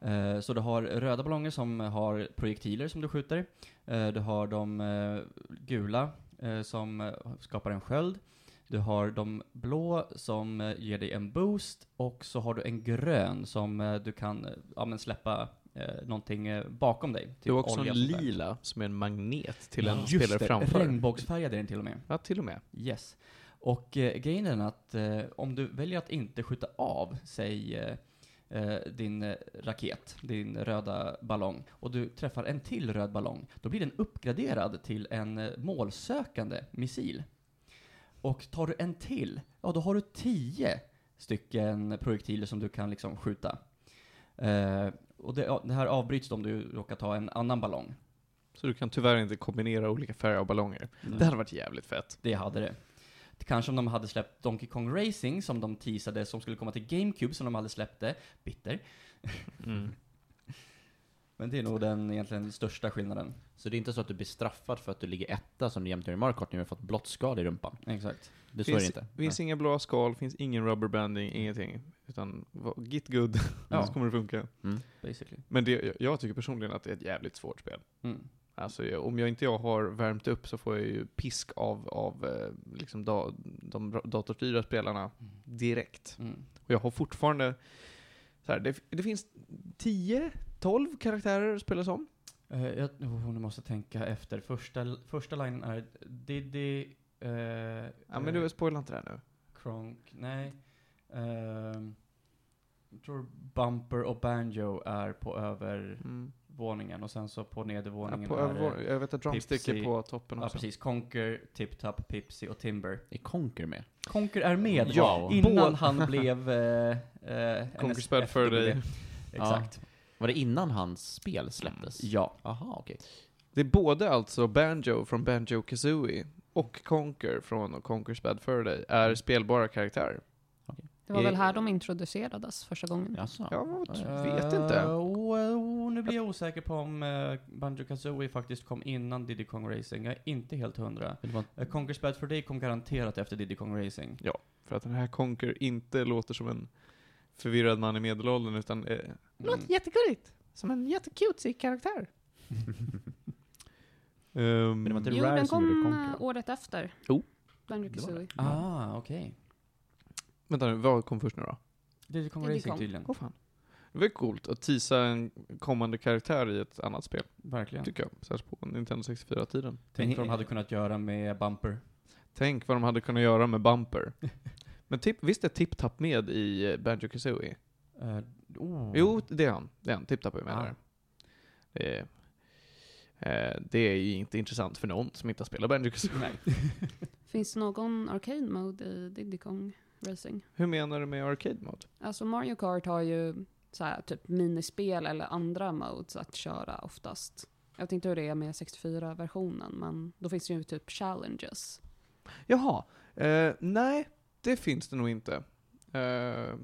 Eh, så du har röda ballonger som har projektiler som du skjuter. Eh, du har de eh, gula eh, som eh, skapar en sköld. Du har de blå som eh, ger dig en boost. Och så har du en grön som du kan ja, men släppa eh, någonting bakom dig. Det är också olja en lila som är en magnet till en Just spelare det, framför. Regnbågsfärgad är den till och med. Ja, till och med. Yes. Och eh, grejen är att eh, om du väljer att inte skjuta av, säg eh, din eh, raket, din röda ballong, och du träffar en till röd ballong, då blir den uppgraderad till en eh, målsökande missil. Och tar du en till, ja då har du tio stycken projektiler som du kan liksom skjuta. Eh, och det, det här avbryts då om du råkar ta en annan ballong. Så du kan tyvärr inte kombinera olika färger av ballonger. Det hade varit jävligt fett. Det hade det. Kanske om de hade släppt Donkey Kong Racing, som de teasade, som skulle komma till GameCube, som de hade släppt det. Bitter. Mm. Men det är nog den egentligen största skillnaden. Så det är inte så att du blir straffad för att du ligger etta som du jämt gör i Mario Kart när du har fått blått skal i rumpan. Exakt. Det så är det Finns, inte. finns inga blåa skal, finns ingen rubberbanding, ingenting. Utan git good, Ja. så kommer det funka. Basically. Men det, jag- jag tycker personligen att det är ett jävligt svårt spel. Mm. Alltså om jag inte jag har värmt upp så får jag ju pisk av, av eh, liksom da, de datorstyrda spelarna direkt. Mm. Och jag har fortfarande, så här, det, det finns 10-12 karaktärer att spela som. Eh, jag, oh, nu måste tänka efter. Första, första linen är Diddy... Uh, Ja men du spoilar inte det här nu. Kronk, nej. Ehm, jag tror Bumper och Banjo är på övervåningen Mm. Och sen så på Ja, nedervåningen på är det- jag vet att Drumstick är på toppen Ja också. precis, Conker, Tip Top, Pipsy och Timber. Är Conker med? Conker är med Ja, innan båda. han blev eh, eh, Conker NS spel för dig. Exakt. Var det innan hans spel släpptes? Ja. Aha, okej. Det är både alltså Banjo från Banjo Kazooie och Conker från Conker's Bad Fur Day är spelbara karaktärer. Det var Eh, väl här de introducerades första gången. Jaså? Jag Eh, vet inte. oh, oh, nu blir jag osäker på om uh, Banjo Kazooie faktiskt kom innan Diddy Kong Racing. Jag är inte helt hundra. Uh, Conker's Bad for Day kom garanterat efter Diddy Kong Racing. För att den här Conker inte låter som en förvirrad man i medelåldern utan eh, Mm. jättegulligt. Som en jättecutesy karaktär. Ehm, Men det var inte Jo, Rare den som kom Conquer. eh, året efter. Oh. Banjo Kazooie. Ah, okej. Vänta nu, vad kom först nu då? Diddy Kong Diddy Racing Kong. tydligen. Åh fan. Det var coolt att teasa en kommande karaktär i ett annat spel, Verkligen. tycker jag. Särskilt på Nintendo 64-tiden. Tänk vad de hade kunnat göra med Bumper. Tänk vad de hade kunnat göra med Bumper. Men tip, visst är Tip Tap med i eh, Banjo Kazooie? Uh, oh. Jo, det är han. Det är han. Tip Tap är med Ah. där. Det är, eh, det är ju inte intressant för någon som inte har spelat Banjo Kazooie. Nej. Finns det någon arcade mode i Diddy Kong Racing? Hur menar du med arcade mode? Alltså Mario Kart har ju så här, typ minispel eller andra modes att köra oftast. Jag vet inte hur det är med 64-versionen, men då finns det ju typ challenges. Jaha. Eh, nej, det finns det nog inte. Eh,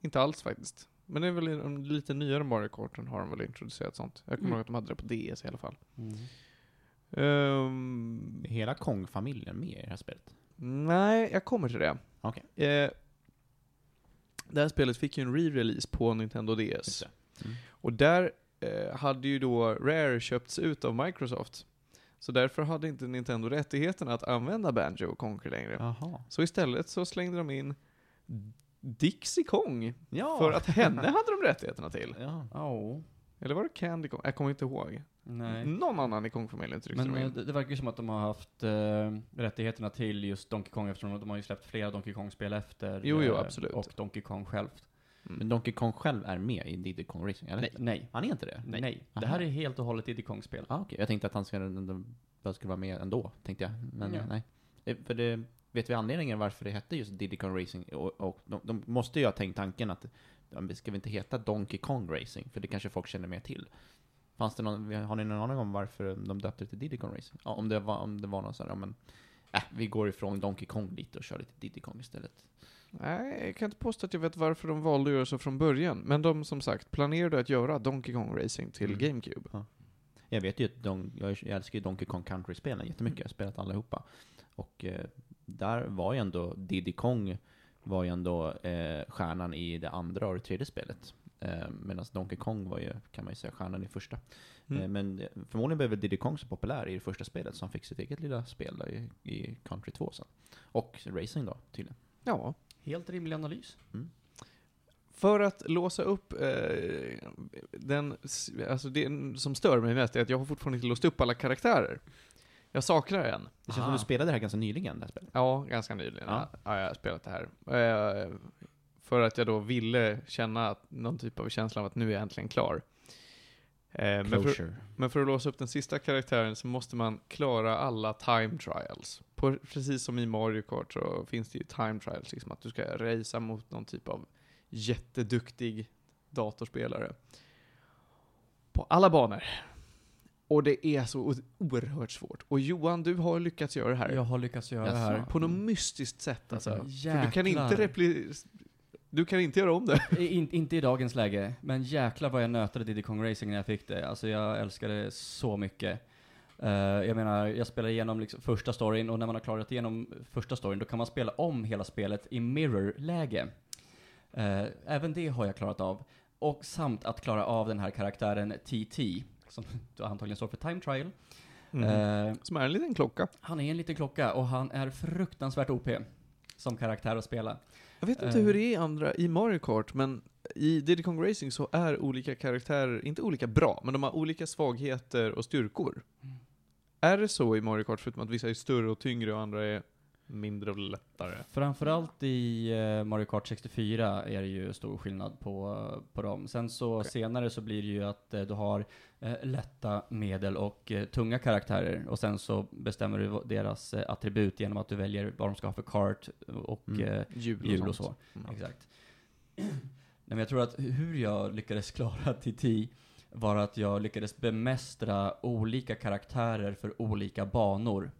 inte alls faktiskt. Men det är väl de lite nyare Mario Karten har de väl introducerat sånt. Jag kommer Mm. ihåg att de hade det på DS i alla fall. Mm. Är Hela Kong-familjen med i det här spelet? nej, jag kommer till det. Okej. Eh, det här spelet fick ju en re-release på Nintendo DS. Mm. Och där eh, hade ju då Rare köpts ut av Microsoft. Så därför hade inte Nintendo rättigheten att använda Banjo och Conquer längre. Jaha. Så istället så slängde de in Dixie Kong. Ja. För att henne hade de rättigheterna till. Ja. Oh. Eller var det Candy Kong? Jag kommer inte ihåg. Nej. Någon annan i Kong-familjen tryckte Men de in. det, det verkar ju som att de har haft eh, rättigheterna till just Donkey Kong eftersom de har ju släppt flera Donkey Kong-spel efter. Jo, jo, eh, absolut. Och Donkey Kong självt. Men Donkey Kong själv är med i Diddy Kong Racing, eller? Nej, nej, Han är inte det? nej. Det Aha. här är helt och hållet Diddy Kong-spel. Ah, okej. Jag tänkte att han skulle, skulle vara med ändå, tänkte jag. Men eh, nej. Eh, För det, vet vi anledningen varför det hette just Diddy Kong Racing? Och, och de, de måste ju ha tänkt tanken att, ja, ska vi inte heta Donkey Kong Racing? För det kanske folk känner mer till. Fanns det någon, har ni någon aning om varför de döpte det till Diddy Kong Racing? Ja, om det var, om det var någon sån här, ja, men, äh, vi går ifrån Donkey Kong lite och kör lite Diddy Kong istället. Nej, jag kan inte påstå att jag vet varför de valde att göra så från början. Men de, som sagt, planerade att göra Donkey Kong Racing till Mm. GameCube. Jag vet ju att Don, jag, jag älskar ju Donkey Kong Country-spelen jättemycket, jag har spelat allihopa. Och eh, där var ju ändå Diddy Kong var ju ändå eh, stjärnan i det andra och det tredje spelet. Eh, Medan Donkey Kong var ju, kan man ju säga, stjärnan i första. Mm. Eh, men eh, förmodligen blev väl Diddy Kong så populär i det första spelet så han fick sitt eget lilla spel då i, i Country 2 sen. Och Racing då, tydligen. Ja. Helt rimlig analys. För att låsa upp eh, den, alltså det som stör mig mest är att jag har fortfarande inte låst upp alla karaktärer. Jag saknar en. Det känns som du spelade det här ganska nyligen, det här spelet. Ja, ganska nyligen Ja. Ja, jag har spelat det här. Eh, för att jag då ville känna någon typ av känsla av att nu är jag äntligen klar. Eh, men, för, men för att låsa upp den sista karaktären så måste man klara alla time trials. På, precis som i Mario Kart så finns det ju time trials, liksom att du ska racea mot någon typ av jätteduktig datorspelare. På alla banor. Och det är så oerhört svårt. Och Johan, du har lyckats göra det här. Jag har lyckats göra det här. På något mystiskt sätt alltså. För Jäklar. du kan inte repli... Du kan inte göra om det. In, inte i dagens läge, men jäklar vad jag nötade Diddy Kong Racing när jag fick det. Alltså jag älskade det så mycket. Eh, jag menar, jag spelade igenom liksom första storyn, och när man har klarat igenom första storyn, då kan man spela om hela spelet i mirror-läge. Eh, även det har jag klarat av. Och samt att klara av den här karaktären TT, som antagligen står för Time Trial. Eh, Som är en liten klocka. han är en liten klocka, och han är fruktansvärt OP som karaktär att spela. Jag vet inte Eh. hur det är i andra, i Mario Kart, men i Diddy Kong Racing så är olika karaktärer, inte olika bra, men de har olika svagheter och styrkor. Mm. Är det så i Mario Kart, förutom att vissa är större och tyngre och andra är mindre och lättare? Framförallt i eh, Mario Kart 64 är det ju stor skillnad på, på dem. Sen så Okej. senare så blir det ju att eh, du har eh, lätta, medel och eh, tunga karaktärer. Och sen så bestämmer du deras eh, attribut genom att du väljer vad de ska ha för kart och Mm. eh, Hjul och, hjul och sånt. så. Mm. Exakt. Nej, men jag tror att hur jag lyckades klara TT var att jag lyckades bemästra olika karaktärer för olika banor.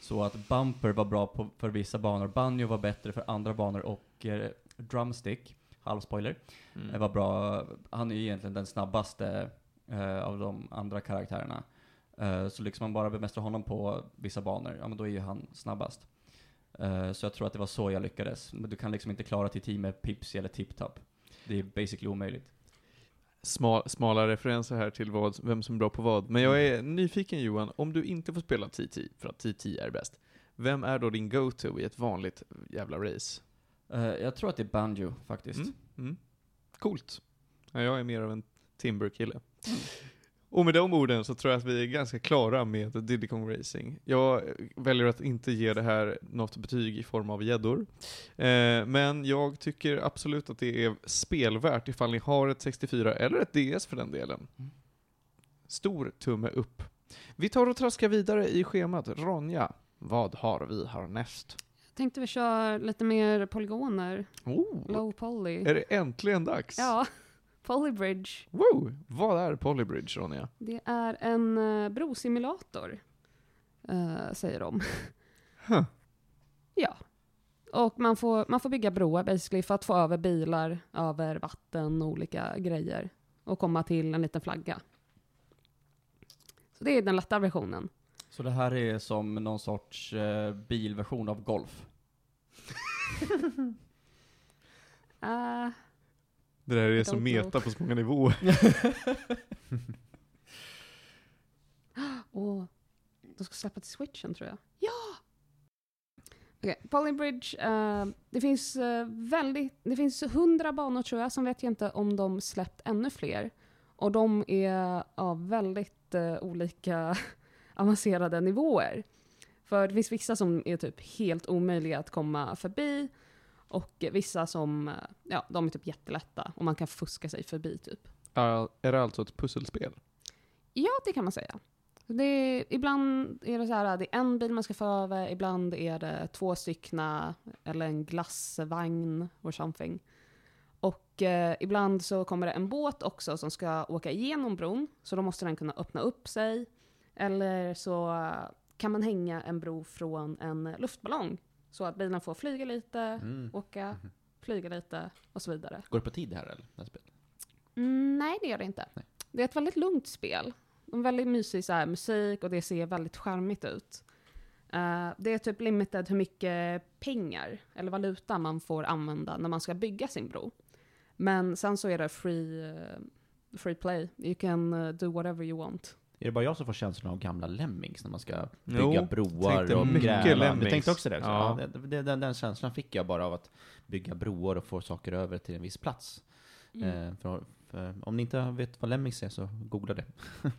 Så att Bumper var bra på, för vissa banor, Banjo var bättre för andra banor och eh, Drumstick, halvspoiler, Mm. eh, var bra. Han är ju egentligen den snabbaste eh, av de andra karaktärerna. Eh, så liksom man bara bemästrar honom på vissa banor, ja men då är ju han snabbast. Eh, så jag tror att det var så jag lyckades. Men du kan liksom inte klara TT med Pipsy eller Tip-Top. Det är basically omöjligt. Smal, smala referenser här till vad, vem som är bra på vad. Men jag är nyfiken Johan, om du inte får spela TT, för att TT är bäst, vem är då din go-to i ett vanligt jävla race? Eh, jag tror att det är Banjo, faktiskt. Mm. Mm. Coolt. Ja, jag är mer av en Timber-kille. Och med de orden så tror jag att vi är ganska klara med Diddy Kong Racing. Jag väljer att inte ge det här något betyg i form av gäddor. Eh, men jag tycker absolut att det är spelvärt ifall ni har ett 64 eller ett DS för den delen. Mm. Stor tumme upp. Vi tar och traskar vidare i schemat. Ronja, vad har vi härnäst? Tänkte vi köra lite mer polygoner. Oh, Low poly. är det äntligen dags? Ja, Polybridge. Wow! Vad är Polybridge, Ronja? Det är en uh, brosimulator, eh, säger de. Huh. Ja. Och man får, man får bygga broar basically för att få över bilar över vatten och olika grejer. Och komma till en liten flagga. Så det är den lätta versionen. Så det här är som någon sorts eh, bilversion av Golf? Uh, Det där är så don't meta know. på så många nivåer. och de ska släppa till switchen tror jag. Ja! Okej, Polybridge. eh, det finns uh, väldigt, det finns hundra banor tror jag, som vet jag inte om de släppt ännu fler. Och de är av väldigt eh, olika avancerade nivåer. För det finns vissa som är typ helt omöjliga att komma förbi. Och vissa som, ja, de är typ jättelätta och man kan fuska sig förbi typ. Är det alltså ett pusselspel? Ja, det kan man säga. Det är, ibland är det så här, det är en bil man ska få över, ibland är det två styckna, eller en glassvagn or something. Och eh, ibland så kommer det en båt också som ska åka igenom bron, så då måste den kunna öppna upp sig. Eller så kan man hänga en bro från en luftballong, så att bilen får flyga lite, Mm. åka, flyga lite och så vidare. Går det på tid det här eller? Det här spelet? Mm, nej, det gör det inte. Nej. Det är ett väldigt lugnt spel. En väldigt mysig så här, musik och det ser väldigt charmigt ut. Eh, det är typ limited hur mycket pengar eller valuta man får använda när man ska bygga sin bro. Men sen så är det free, eh, free play. You can eh, do whatever you want. Är det bara jag som får känslan av gamla Lemmings när man ska bygga Jo, broar och gräva? Lemmings. Du tänkte också det? Också? Ja. Ja. det, det den, den känslan fick jag bara av att bygga broar och få saker över till en viss plats. Mm. Eh, för, för, om ni inte vet vad Lemmings är så googla det.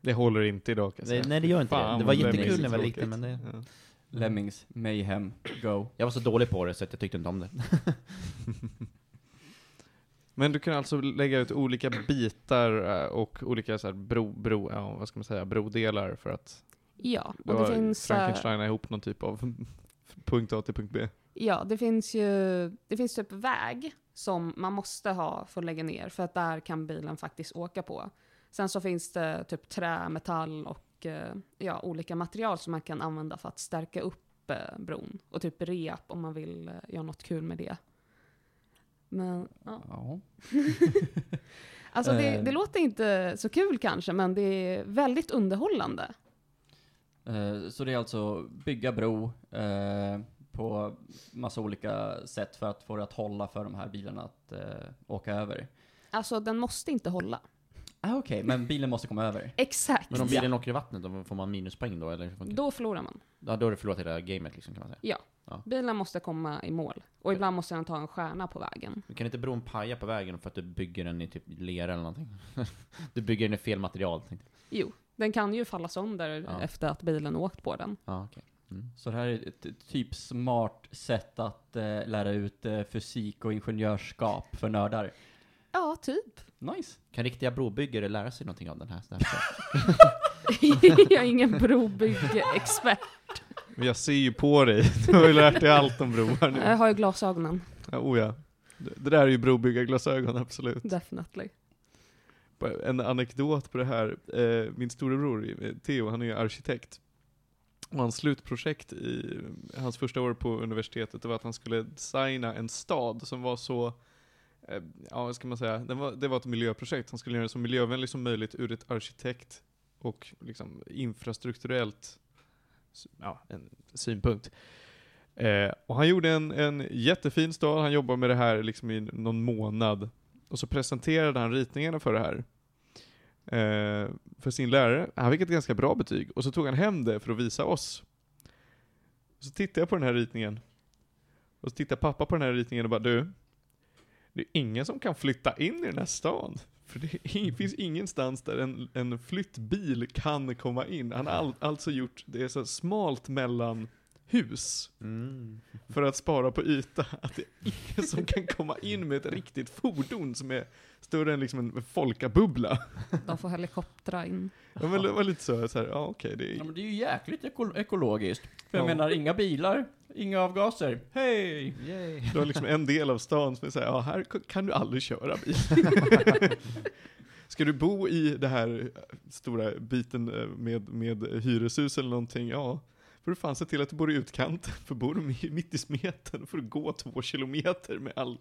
Det håller inte idag kan jag Nej, säga. nej, det gör inte det. Fan, Det var vad jättekul Lemmings när jag var liten, men det- Ja. Lemmings, Mayhem, Go. Jag var så dålig på det så att jag tyckte inte om det. Men du kan alltså lägga ut olika bitar eh, och olika så här bro, bro, ja, vad ska man säga, brodelar för att Ja, och det finns... eh, Frankensteina ihop någon typ av punkt A till punkt B. Ja, det finns ju det finns typ väg som man måste ha för att lägga ner, för att där kan bilen faktiskt åka på. Sen så finns det typ trä, metall och eh, ja, olika material som man kan använda för att stärka upp bron. Och typ rep om man vill göra något kul med det. Men, ja. Ja. Alltså det, Eh. det låter inte så kul kanske, men det är väldigt underhållande. Eh, Så det är alltså bygga bro eh, på massa olika sätt för att få det att hålla för de här bilarna att eh, åka över. Alltså den måste inte hålla. Ah, Okej, men bilen måste komma över. Exakt. Men om bilen åker i vattnet, då får man minuspoäng då? Eller? Då förlorar man. Ja, då har du förlorat hela gamet liksom, kan man säga. Bilen måste komma i mål. Och ibland måste den ta en stjärna på vägen. Kan inte bron paja på vägen för att du bygger den i typ lera eller någonting? du bygger den i fel material, tänkte jag. Jo, den kan ju falla sönder Ja. efter att bilen åkt på den. Ja, okej. Mm. Så det här är ett ett typ smart sätt att eh, lära ut eh, fysik och ingenjörskap för nördar. Ja, typ. Nice. Kan riktiga brobyggare lära sig någonting av den här? Här jag är ingen brobyggeexpert. Men Jag ser ju på dig, du har ju lärt dig allt om broar nu. Jag har ju glasögonen, Ja, oh ja. Det, där är ju brobyggarglasögon, absolut. definitely. En anekdot på det här, eh, min storebror Theo, han är ju arkitekt. Och hans slutprojekt i hans första år på universitetet, det var att han skulle designa en stad som var så, Eh, ja vad ska man säga, det var, det var ett miljöprojekt. Han skulle göra det så miljövänligt som möjligt ur ett arkitekt och liksom infrastrukturellt ja, en synpunkt. Eh, och han gjorde en, en jättefin stad, han jobbade med det här liksom i någon månad. Och så presenterade han ritningarna för det här. Eh, för sin lärare. Han fick ett ganska bra betyg. Och så tog han hem det för att visa oss. Så tittade jag på den här ritningen. Och så tittade pappa på den här ritningen och bara du. Det är ingen som kan flytta in i den här stan. För det är finns ingenstans där en, en flyttbil kan komma in. Han har all, alltså gjort, det är så smalt mellan hus. Mm. För att spara på yta. Att det är ingen som kan komma in med ett riktigt fordon som är större än liksom en folkabubbla. De får helikoptra in. Ja, men det var lite så, så här, ja okej, det Ja, är... men det är ju jäkligt eko ekologiskt. För jag Ja. menar, inga bilar, inga avgaser. Hej! Du har liksom en del av stan som är såhär, ja här kan du aldrig köra bil. Ska du bo i det här stora biten eh, med, med hyreshus eller någonting, ja. Får du fan se till att du bor i utkanten, för bor du mi- mitt i smeten får du gå två kilometer med all,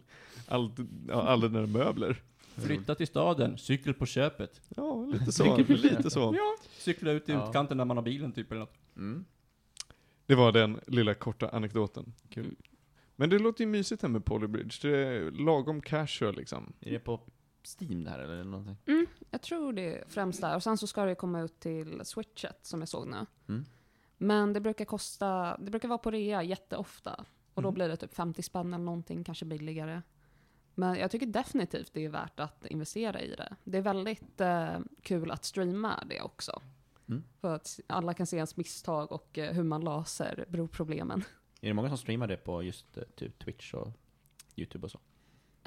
all, ja, alla dina möbler. Flytta till staden, cykel på köpet. Ja, lite så. lite så. Ja. Cykla ut i Ja. utkanten när man har bilen typ eller något. Mm. Det var den lilla korta anekdoten. Kul. Men det låter ju mysigt här med Polybridge. Det är lagom casual liksom. Är det på Steam det här eller någonting? Mm, jag tror det är främst där. Och sen så ska det komma ut till Switchet som jag såg nu. Mm. Men det brukar kosta, det brukar vara på rea jätteofta. Och då Mm. blir det typ 50 spänn eller någonting, kanske billigare. Men jag tycker definitivt det är värt att investera i det. Det är väldigt eh, kul att streama det också. Mm. För att alla kan se ens misstag och eh, hur man löser broproblemen. Är det många som streamar det på just eh, typ Twitch och YouTube och så?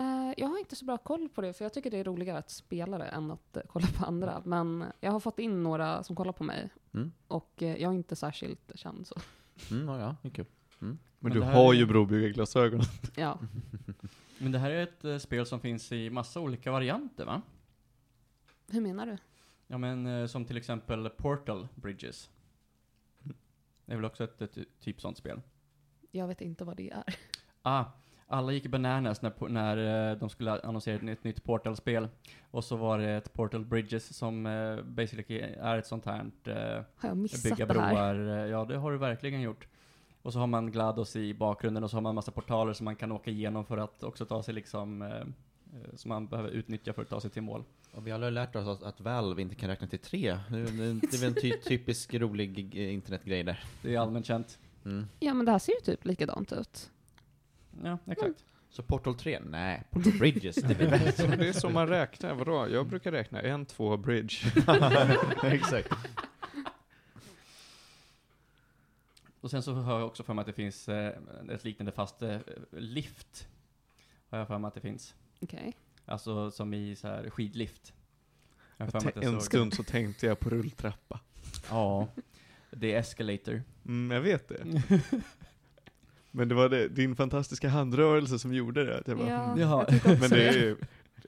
Eh, jag har inte så bra koll på det, för jag tycker det är roligare att spela det än att eh, kolla på andra. Men jag har fått in några som kollar på mig. Mm. Och eh, jag är inte särskilt känd så. Mm, ja, ja, det är kul. Men, Men du har är- ju brobyggarglasögon. Ja. Men det här är ett spel som finns i massa olika varianter va? Hur menar du? Ja men som till exempel Portal Bridges. Det är väl också ett, ett typ sånt spel. Jag vet inte vad det är. Ah, alla gick bananas när, när eh, de skulle annonsera ett nytt, nytt Portal-spel. Och så var det ett Portal Bridges som eh, basically är ett sånt här eh, Har jag missat bygga det här? broar. Ja, det har du verkligen gjort. Och så har man GLaDOS i bakgrunden och så har man massa portaler som man kan åka igenom för att också ta sig liksom, som man behöver utnyttja för att ta sig till mål. Och vi alla har lärt oss att, att Valve inte kan räkna till tre. Det, det, det är väl en ty, typisk rolig internetgrej där. Det är allmänt känt. Mm. Ja, men det här ser ju typ likadant ut. Ja, exakt. Så Portal 3? Nej, Portal Bridges, det blir bättre. Det är så man räknar, vadå? Jag brukar räkna en, två, bridge. Exakt. Och sen så har jag också för mig att det finns eh, ett liknande fast eh, lift. Har jag för mig att det finns. Okej. Alltså som i så här skidlift. Jag har för mig att det En stund så tänkte jag på rulltrappa. Ja. Det är escalator. Mm, jag vet det. Men det var det, din fantastiska handrörelse som gjorde det. Att jag bara, Ja, mm. Jaha. jag tycker också Men det är ju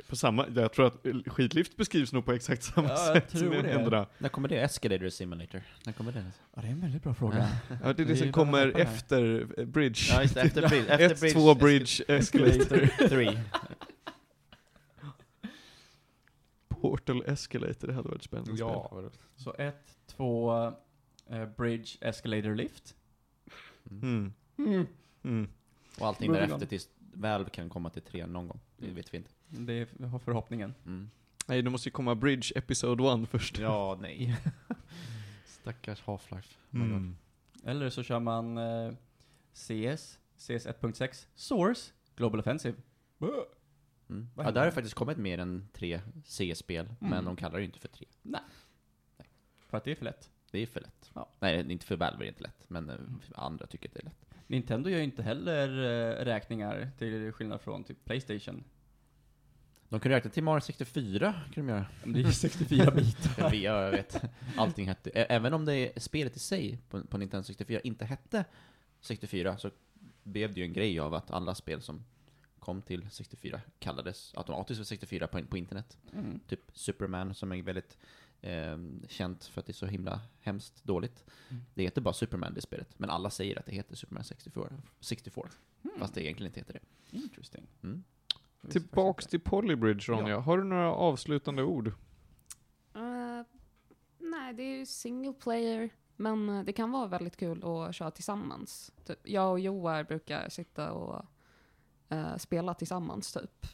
på samma, jag tror att skidlift beskrivs nog på exakt samma Ja, jag sätt tror med det. händerna. När kommer det? Escalator Simulator? När kommer det? Ja, det är en väldigt bra fråga. Ja, det är det Vi som kommer efter eh, bridge. Ja, just det, efter bridge. Efter Ett, två, bridge, escalator. 3. Portal escalator, det hade varit spännande Ja. spel. Så ett, två, eh, bridge, escalator, lift. Mm. Mm. Mm. Och allting Moving därefter on. tills Valve kan komma till 3 någon gång. Det vet vi inte. Det är har förhoppningen. Mm. Nej, det måste ju komma bridge episode 1 först. Ja, nej. Stackars Half-Life. Oh. Mm. Eller så kör man eh, CS, CS 1.6, Source, Global Offensive. Mm. Vad Ja, händer? där har det faktiskt kommit mer än tre CS-spel, men Mm. de kallar det ju inte för tre. För att det är för lätt. Det är för lätt. Ja. Nej, inte för Valve är det inte lätt, men eh, andra tycker att det är lätt. Nintendo gör ju inte heller eh, räkningar till skillnad från typ Playstation. De kunde räkna till Mario 64, kan de göra. Men det är ju 64 bitar. Jag vet. Allting hette, även om det spelet i sig på, på Nintendo 64 inte hette 64, så blev det ju en grej av att alla spel som kom till 64 kallades automatiskt för 64 på, på internet. Mm. Typ Superman som är väldigt eh, känt för att det är så himla hemskt dåligt. Mm. Det heter bara Superman det spelet, men alla säger att det heter Superman 64, 64 Mm. fast det egentligen inte heter det. Interesting. Mm. Tillbaks till Polybridge Ronja, har du några avslutande ord? Eh, nej, det är ju single player. Men eh, det kan vara väldigt kul att köra tillsammans. Typ, jag och Joar brukar sitta och eh, spela tillsammans typ.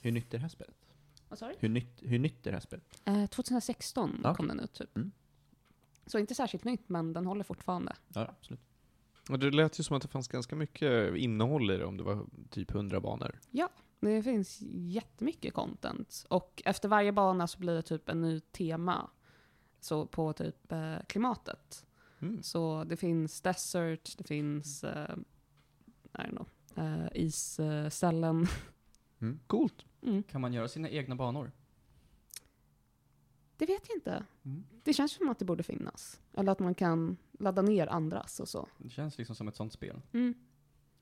Hur nytt är det här spelet? Vad sa du? Hur nytt, hur nytt är det här spelet? Eh, 2016 Ja, kom den ut typ. Mm. Så inte särskilt nytt, men den håller fortfarande. Ja, absolut. Och det lät ju som att det fanns ganska mycket innehåll i det, om det var typ 100 banor. Det finns jättemycket content. Och efter varje bana så blir det typ en ny tema. Så på typ eh, klimatet. Mm. Så det finns desert, det finns eh, I don't know, eh, isställen. Coolt. Mm. Kan man göra sina egna banor? Det vet jag inte. Mm. Det känns som att det borde finnas. Eller att man kan ladda ner andras och så. Det känns liksom som ett sånt spel. Mm.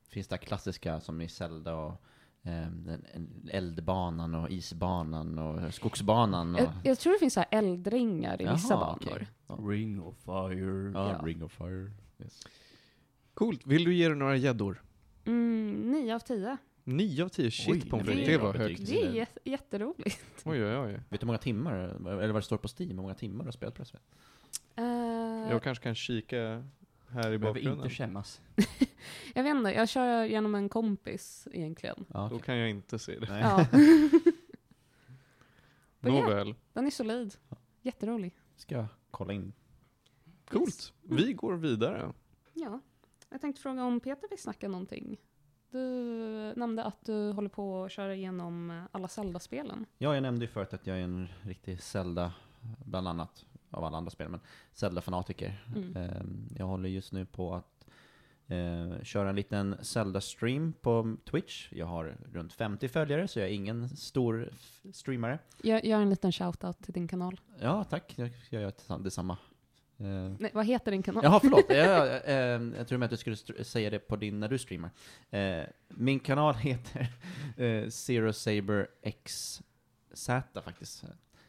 Finns det klassiska som i Zelda och en- eldbanan och isbanan och skogsbanan? Och, Jag, jag tror det finns så här eldringar i vissa Jaha, banor. okej. Ja. Ring of fire. Ja, Ja. Ring of Fire. Yes. Coolt. Vill du ge det några gäddor? Mm, 9 av 10. 9 av 10, shit pommes det frites. är Det var högt. Det är jät- jätteroligt. Oj, oj, oj. Vet du hur många timmar, eller vad det står på Steam, hur många timmar du har spelat på det här spelet? Eh, Jag kanske kan kika här i Behöver bakgrunden. inte skämmas. jag vet inte, jag kör genom en kompis egentligen. Ja, Då okej. kan jag inte se det. Nej. Ja. Men ja. Nåväl. Den är solid. Jätterolig. Ska jag kolla in. Coolt. Vi går vidare. Ja. Jag tänkte fråga om Peter vill snacka någonting. Du nämnde att du håller på att köra igenom alla Zelda-spelen. Ja, jag nämnde ju förut att jag är en riktig Zelda, bland annat, av alla andra spel, men Zelda-fanatiker. Mm. Ehm, Jag håller just nu på att eh, köra en liten Zelda-stream på Twitch. Jag har runt 50 följare, så jag är ingen stor streamare. Gör, gör en liten shout-out till din kanal. Ja, tack. Jag jag gör detsamma. Eh, Nej, vad heter din kanal? Jaha, förlåt. Jag, jag, eh, jag tror med att du skulle säga det på din, när du streamar. Eh, min kanal heter eh, Zero Saber XZ faktiskt.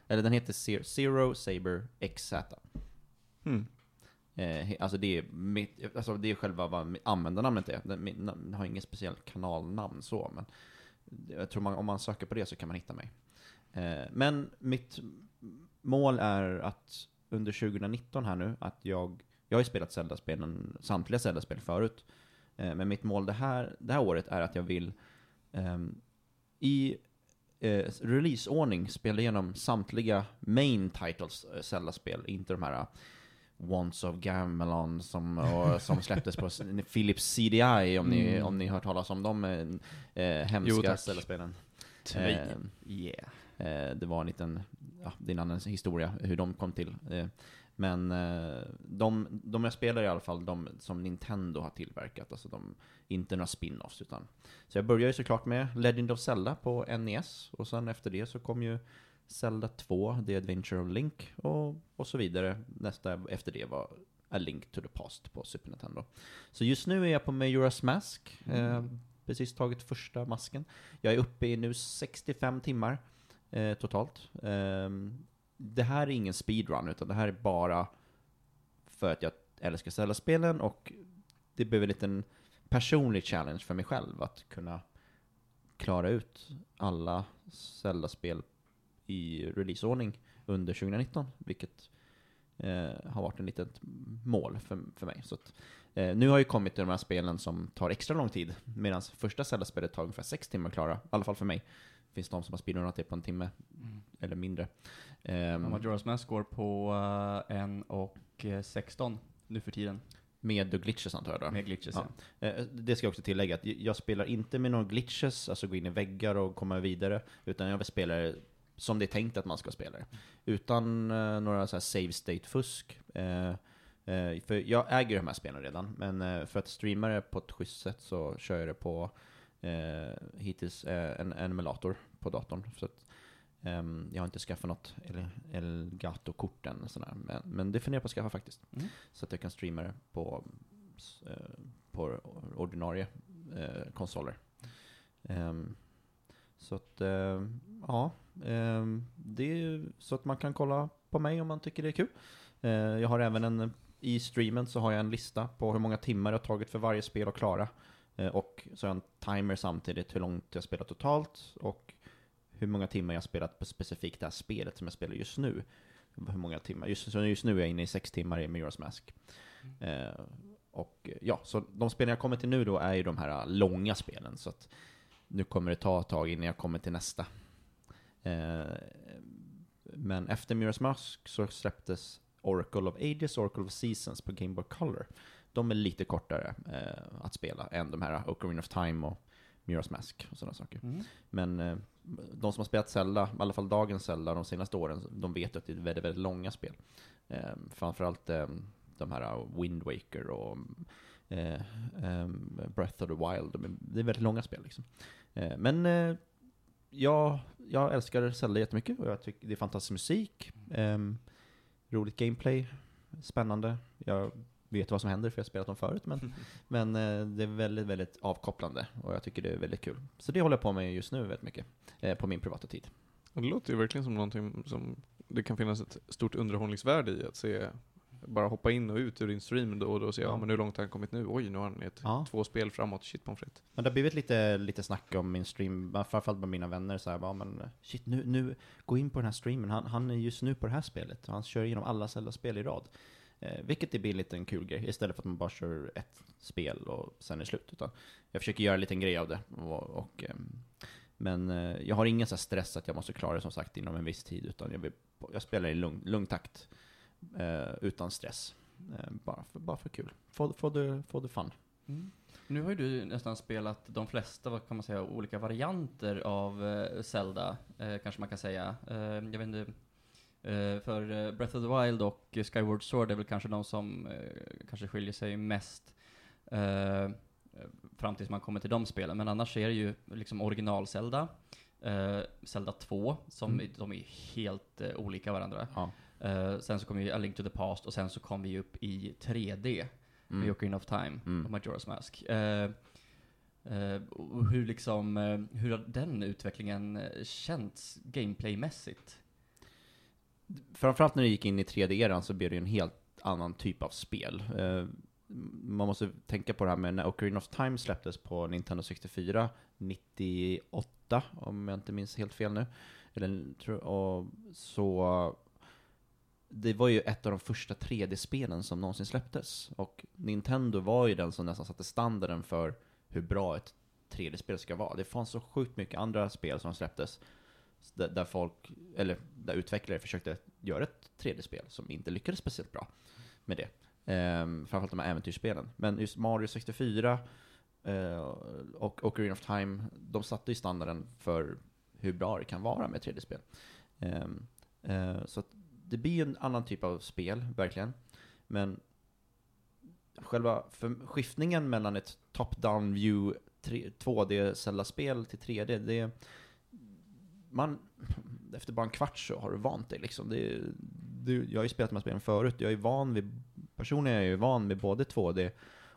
Eller den heter Zero, Zero Saber XZ. Hmm. Eh, alltså det är mitt, alltså det är själva vad användarnamnet är. Den, min, har inget speciellt kanalnamn så, men jag tror man, om man söker på det så kan man hitta mig. Eh, men mitt mål är att under 2019 här nu, att jag, jag har ju spelat Zelda-spelen, samtliga Zelda-spel förut, eh, men mitt mål det här, det här året är att jag vill ehm, i eh, releaseordning spela igenom samtliga main titles eh, Zelda-spel, inte de här eh, Wands of Gamelon som, och, som släpptes på Philips CDI, om ni, Mm. om ni har hört talas om de eh, eh, hemska. Zelda-spelen. Eh, Yeah. Eh, det var en liten, ja, det är en annan historia hur de kom till. Eh, men eh, de, de jag spelar i alla fall, de som Nintendo har tillverkat, alltså de, inte några spin-offs utan. Så jag började ju såklart med Legend of Zelda på NES, och sen efter det så kom ju Zelda 2, The Adventure of Link, och, och så vidare. Nästa efter det var A Link to the Past på Super Nintendo. Så just nu är jag på Majora's Mask, eh, precis tagit första masken. Jag är uppe i nu 65 timmar eh, totalt. Eh, det här är ingen speedrun, utan det här är bara för att jag älskar Zelda-spelen och det blev en liten personlig challenge för mig själv att kunna klara ut alla Zelda-spel i releaseordning under 2019, vilket eh, har varit en litet mål för, för mig. Så att, eh, nu har jag ju kommit till de här spelen som tar extra lång tid, medan första Zelda-spelet tar ungefär sex timmar att klara, i alla fall för mig. Finns de som har speedrunat det på en timme, eller mindre. Um, Majora's Mask går på uh, en och eh, 16 nu för tiden. med glitches antar jag då? Med glitches Ja. ja. Eh, Det ska jag också tillägga, att jag spelar inte med några glitches, alltså gå in i väggar och komma vidare, utan jag vill spela det som det är tänkt att man ska spela det. Utan eh, några så här save state-fusk. Eh, eh, för jag äger de här spelen redan, men eh, för att streama det på ett schysst sätt så kör jag det på eh, hittills eh, en, emulator på datorn. Så att, ehm, jag har inte skaffat något El- Elgato-kort än, sådär. Men, men det funderar jag på att skaffa faktiskt. Mm. Så att jag kan streama det på, eh, på ordinarie eh, konsoler. Ehm, så att, eh, ja. ehm, det är så att man kan kolla på mig om man tycker det är kul. Eh, jag har även en, i streamen så har jag en lista på hur många timmar har tagit för varje spel att klara. Eh, och så har jag en timer samtidigt hur långt jag spelat totalt och hur många timmar jag spelat på specifikt det här spelet som jag spelar just nu. Hur många timmar? Just, så just nu är jag inne i sex timmar i Majora's Mask. Eh, och eh, ja, så de spelen jag kommer till nu då är ju de här långa spelen. Så att nu kommer det ta ett tag innan jag kommer till nästa. Eh, men efter Mirror's Mask så släpptes Oracle of Ages Oracle of Seasons på Game Boy Color. De är lite kortare eh, att spela än de här Ocarina of Time och Mirror's Mask och sådana saker. Mm. Men eh, de som har spelat Zelda, i alla fall dagens Zelda de senaste åren, de vet att det är väldigt, väldigt långa spel. Eh, framförallt eh, de här Wind Waker och eh, eh, Breath of the Wild, det är väldigt långa spel liksom. Eh, men jag, jag älskar Zelda jättemycket och jag tycker det är fantastisk musik, roligt gameplay, spännande. Jag vet vad som händer för jag har spelat dem förut, men, men eh, det är väldigt, väldigt avkopplande och jag tycker det är väldigt kul. Så det håller jag på med just nu väldigt mycket, eh, på min privata tid. Och det låter ju verkligen som någonting som det kan finnas ett stort underhållningsvärde i att se bara hoppa in och ut ur din stream då och då och se, ja, Ja. men hur långt har han kommit nu? Oj, nu har han ett, Ja. två spel framåt, shit pommes frites. Men det har blivit lite, lite snack om min stream, framförallt med mina vänner så här, bara, men shit nu, nu, gå in på den här streamen, han, han är just nu på det här spelet, han kör igenom alla Zelda-spel i rad. Eh, vilket är billigt, en kul grej, istället för att man bara kör ett spel och sen är det slut. Utan jag försöker göra en liten grej av det. Och, och, ehm, men eh, jag har ingen så här stress att jag måste klara det som sagt inom en viss tid, utan jag, vill, jag spelar i lugn, lugn takt. Eh, utan stress. Eh, bara, för, bara för kul. Få, få, det, fun. Mm. Nu har ju du nästan spelat de flesta, vad kan man säga, olika varianter av eh, Zelda, kanske man kan säga. Jag vet inte, för eh, Breath of the Wild och eh, Skyward Sword är väl kanske de som eh, kanske skiljer sig mest eh, fram tills man kommer till de spelen. Men annars är det ju liksom original-Zelda, eh, Zelda 2, som Mm. de är helt eh, olika varandra. Ja. Eh, sen så kommer ju A Link to the Past och sen så kom vi upp i 3D med Mm. Ocarina of Time Mm. och Majora's Mask. Eh, eh, hur liksom, eh, hur har den utvecklingen eh, känts gameplaymässigt? Framförallt när det gick in i 3D-eran så blev det ju en helt annan typ av spel. Eh, man måste tänka på det här med när Ocarina of Time släpptes på Nintendo 64, 98, om jag inte minns helt fel nu. Eller, och så det var ju ett av de första 3D-spelen som någonsin släpptes. Och Nintendo var ju den som nästan satte standarden för hur bra ett 3D-spel ska vara. Det fanns så sjukt mycket andra spel som släpptes där, där folk, eller där utvecklare försökte göra ett 3D-spel som inte lyckades speciellt bra med det. Ehm, framförallt de här äventyrsspelen. Men just Mario 64 eh, och Ocarina of Time, de satte ju standarden för hur bra det kan vara med 3D-spel. Ehm, eh, så att det blir ju en annan typ av spel, verkligen. Men själva skiftningen mellan ett top-down view 2D Zelda-spel till 3D, det man, efter bara en kvart så har du vant dig liksom. Det, det, jag har ju spelat de här spelen förut, jag är van vid, personligen är jag ju van vid både 2D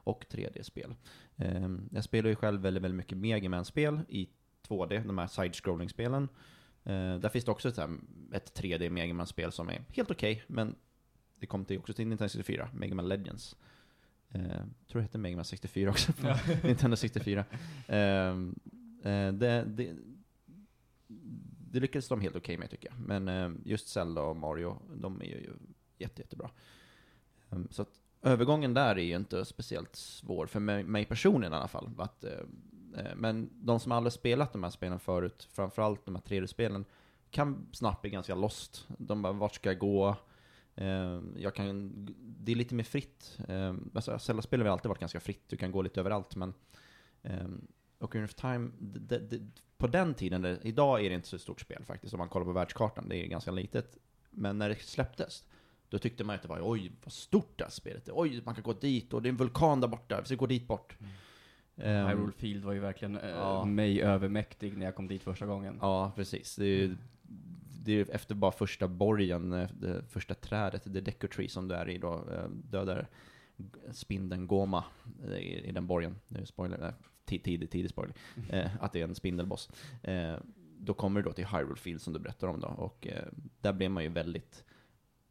och 3D-spel. Ehm, jag spelar ju själv väldigt, väldigt mycket Mega Man-spel i 2D, de här side-scrolling-spelen. Eh, där finns det också ett, här, ett 3D Mega Man-spel som är helt okej, men det kom till, också till Nintendo 64, Mega Man Legends. Eh, tror det hette Mega Man 64 också, Nintendo 64. Ehm, eh, det, det, det lyckades de helt okej med tycker jag. Men eh, just Zelda och Mario, de är ju jätte, jättebra. Um, så att övergången där är ju inte speciellt svår, för mig, mig personligen i alla fall. Att, eh, eh men de som aldrig spelat de här spelen förut, framförallt de här 3D-spelen, kan snabbt bli ganska lost. De bara, vart ska jag gå? Eh, jag kan, det är lite mer fritt. Ehm, alltså, Zelda-spel har alltid varit ganska fritt, du kan gå lite överallt, men ehm, Ocarina of Time, det, det, på den tiden, idag är det inte så stort spel faktiskt, om man kollar på världskartan, det är ganska litet. Men när det släpptes, då tyckte man att det var oj, vad stort det här spelet är. Oj, man kan gå dit, och det är en vulkan där borta, vi ska gå dit bort. Ehm, Hyrule Field var ju verkligen eh, ja. mig övermäktig när jag kom dit första gången. Ja, precis. Det är, ju- det är efter bara första borgen, eh, första trädet, det Deco Tree som du är i då, eh, dödar spindeln Goma i, i den borgen. Det är spoiler, tidig, tidig spoiler. Eh, att det är en spindelboss. Eh, då kommer du då till Hyrule Field som du berättar om då, och eh, där blev man ju väldigt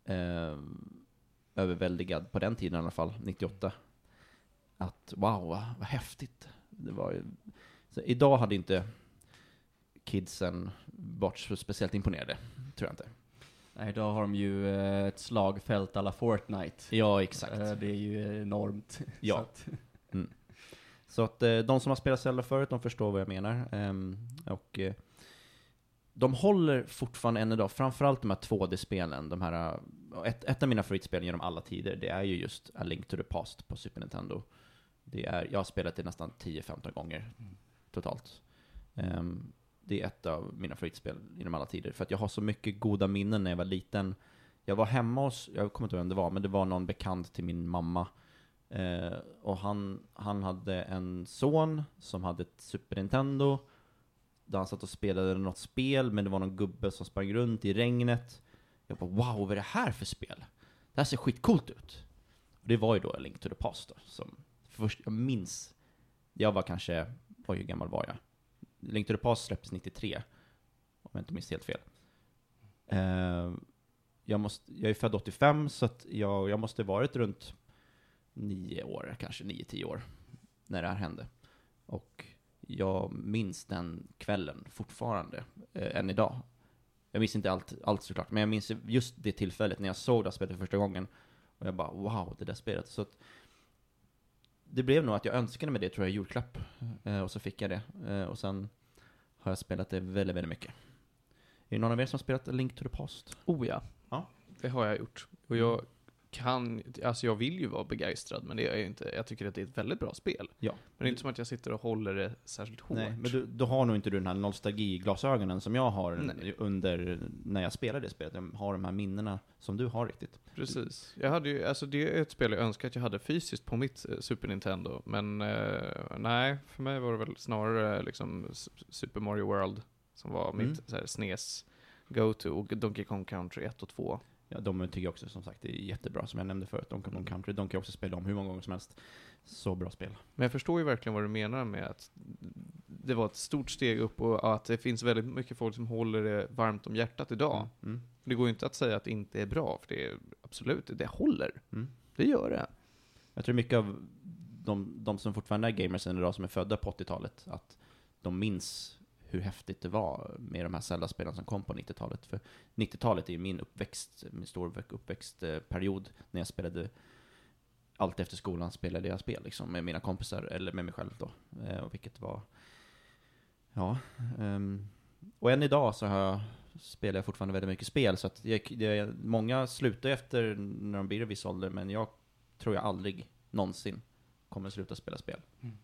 eh, överväldigad, på den tiden i alla fall, 98. Att wow, vad, vad häftigt. Det var ju, idag hade inte kidsen varit så speciellt imponerade, tror jag inte. Nej, idag har de ju eh, ett slagfält alla Fortnite. Ja, exakt. Eh, det är ju enormt. Ja. Så att, eh, de som har spelat Zelda förut, de förstår vad jag menar. Ehm, och eh, de håller fortfarande än idag, framförallt de här 2D-spelen, de här, eh, ett, ett av mina favoritspel genom alla tider, det är ju just A Link to the Past på Super Nintendo. Det är, jag har spelat det nästan 10-15 gånger totalt. Um, det är ett av mina favoritspel genom alla tider, för att jag har så mycket goda minnen när jag var liten. Jag var hemma hos, jag kommer inte ihåg vem det var, men det var någon bekant till min mamma. Eh, och han, han hade en son som hade ett Super Nintendo, där han satt och spelade något spel, men det var någon gubbe som sprang runt i regnet. Jag bara wow, vad är det här för spel? Det här ser skitcoolt ut. Och det var ju då A Link to the Past då, som först, jag minns, jag var kanske, oj hur gammal var jag? Link to the Past släpptes 93, om jag inte minns helt fel. Eh, jag, måste, jag är född 85, så att jag, jag måste varit runt nio år, kanske nio, tio år, när det här hände. Och jag minns den kvällen fortfarande, eh, än idag. Jag minns inte allt, allt såklart, men jag minns just det tillfället när jag såg det här spelet för första gången. Och jag bara wow, det där spelet. Så att, det blev nog att jag önskade mig det, tror jag, i julklapp. Eh, och så fick jag det. Eh, och sen har jag spelat det väldigt, väldigt mycket. Är det någon av er som har spelat Link to the Past? Oh ja. Ja. Det har jag gjort. Och jag kan, alltså jag vill ju vara begeistrad, men det är jag inte. Jag tycker att det är ett väldigt bra spel. Ja. Men det är inte som att jag sitter och håller det särskilt hårt. Nej, men du, då har nog inte du den här nostalgiglasögonen som jag har Nej. under, när jag spelar det spelet. Jag har de här minnena som du har riktigt. Precis. Jag hade ju, alltså det är ett spel jag önskar att jag hade fysiskt på mitt eh, Super Nintendo. Men eh, nej, för mig var det väl snarare liksom S- Super Mario World som var Mm. mitt så här, SNES go-to och Donkey Kong Country 1 och 2. Ja, de tycker jag också som sagt det är jättebra, som jag nämnde förut. Donkey Kong Country, de kan jag också spela om hur många gånger som helst. Så bra spel. Men jag förstår ju verkligen vad du menar med att det var ett stort steg upp och att det finns väldigt mycket folk som håller det varmt om hjärtat idag. Mm. Det går ju inte att säga att det inte är bra, för det är absolut, det håller. Mm. Det gör det. Jag tror mycket av de, de som fortfarande är gamers idag, som är födda på 80-talet, att de minns hur häftigt det var med de här Zelda-spelen som kom på 90-talet. För 90-talet är ju min uppväxt, min stor uppväxtperiod, när jag spelade allt efter skolan spelade jag spel liksom, med mina kompisar, eller med mig själv då. Eh, vilket var, ja. Um, och än idag så har jag, spelar jag fortfarande väldigt mycket spel, så att jag, det, många slutar ju efter när de blir i viss ålder, men jag tror jag aldrig någonsin kommer sluta spela spel. Mm.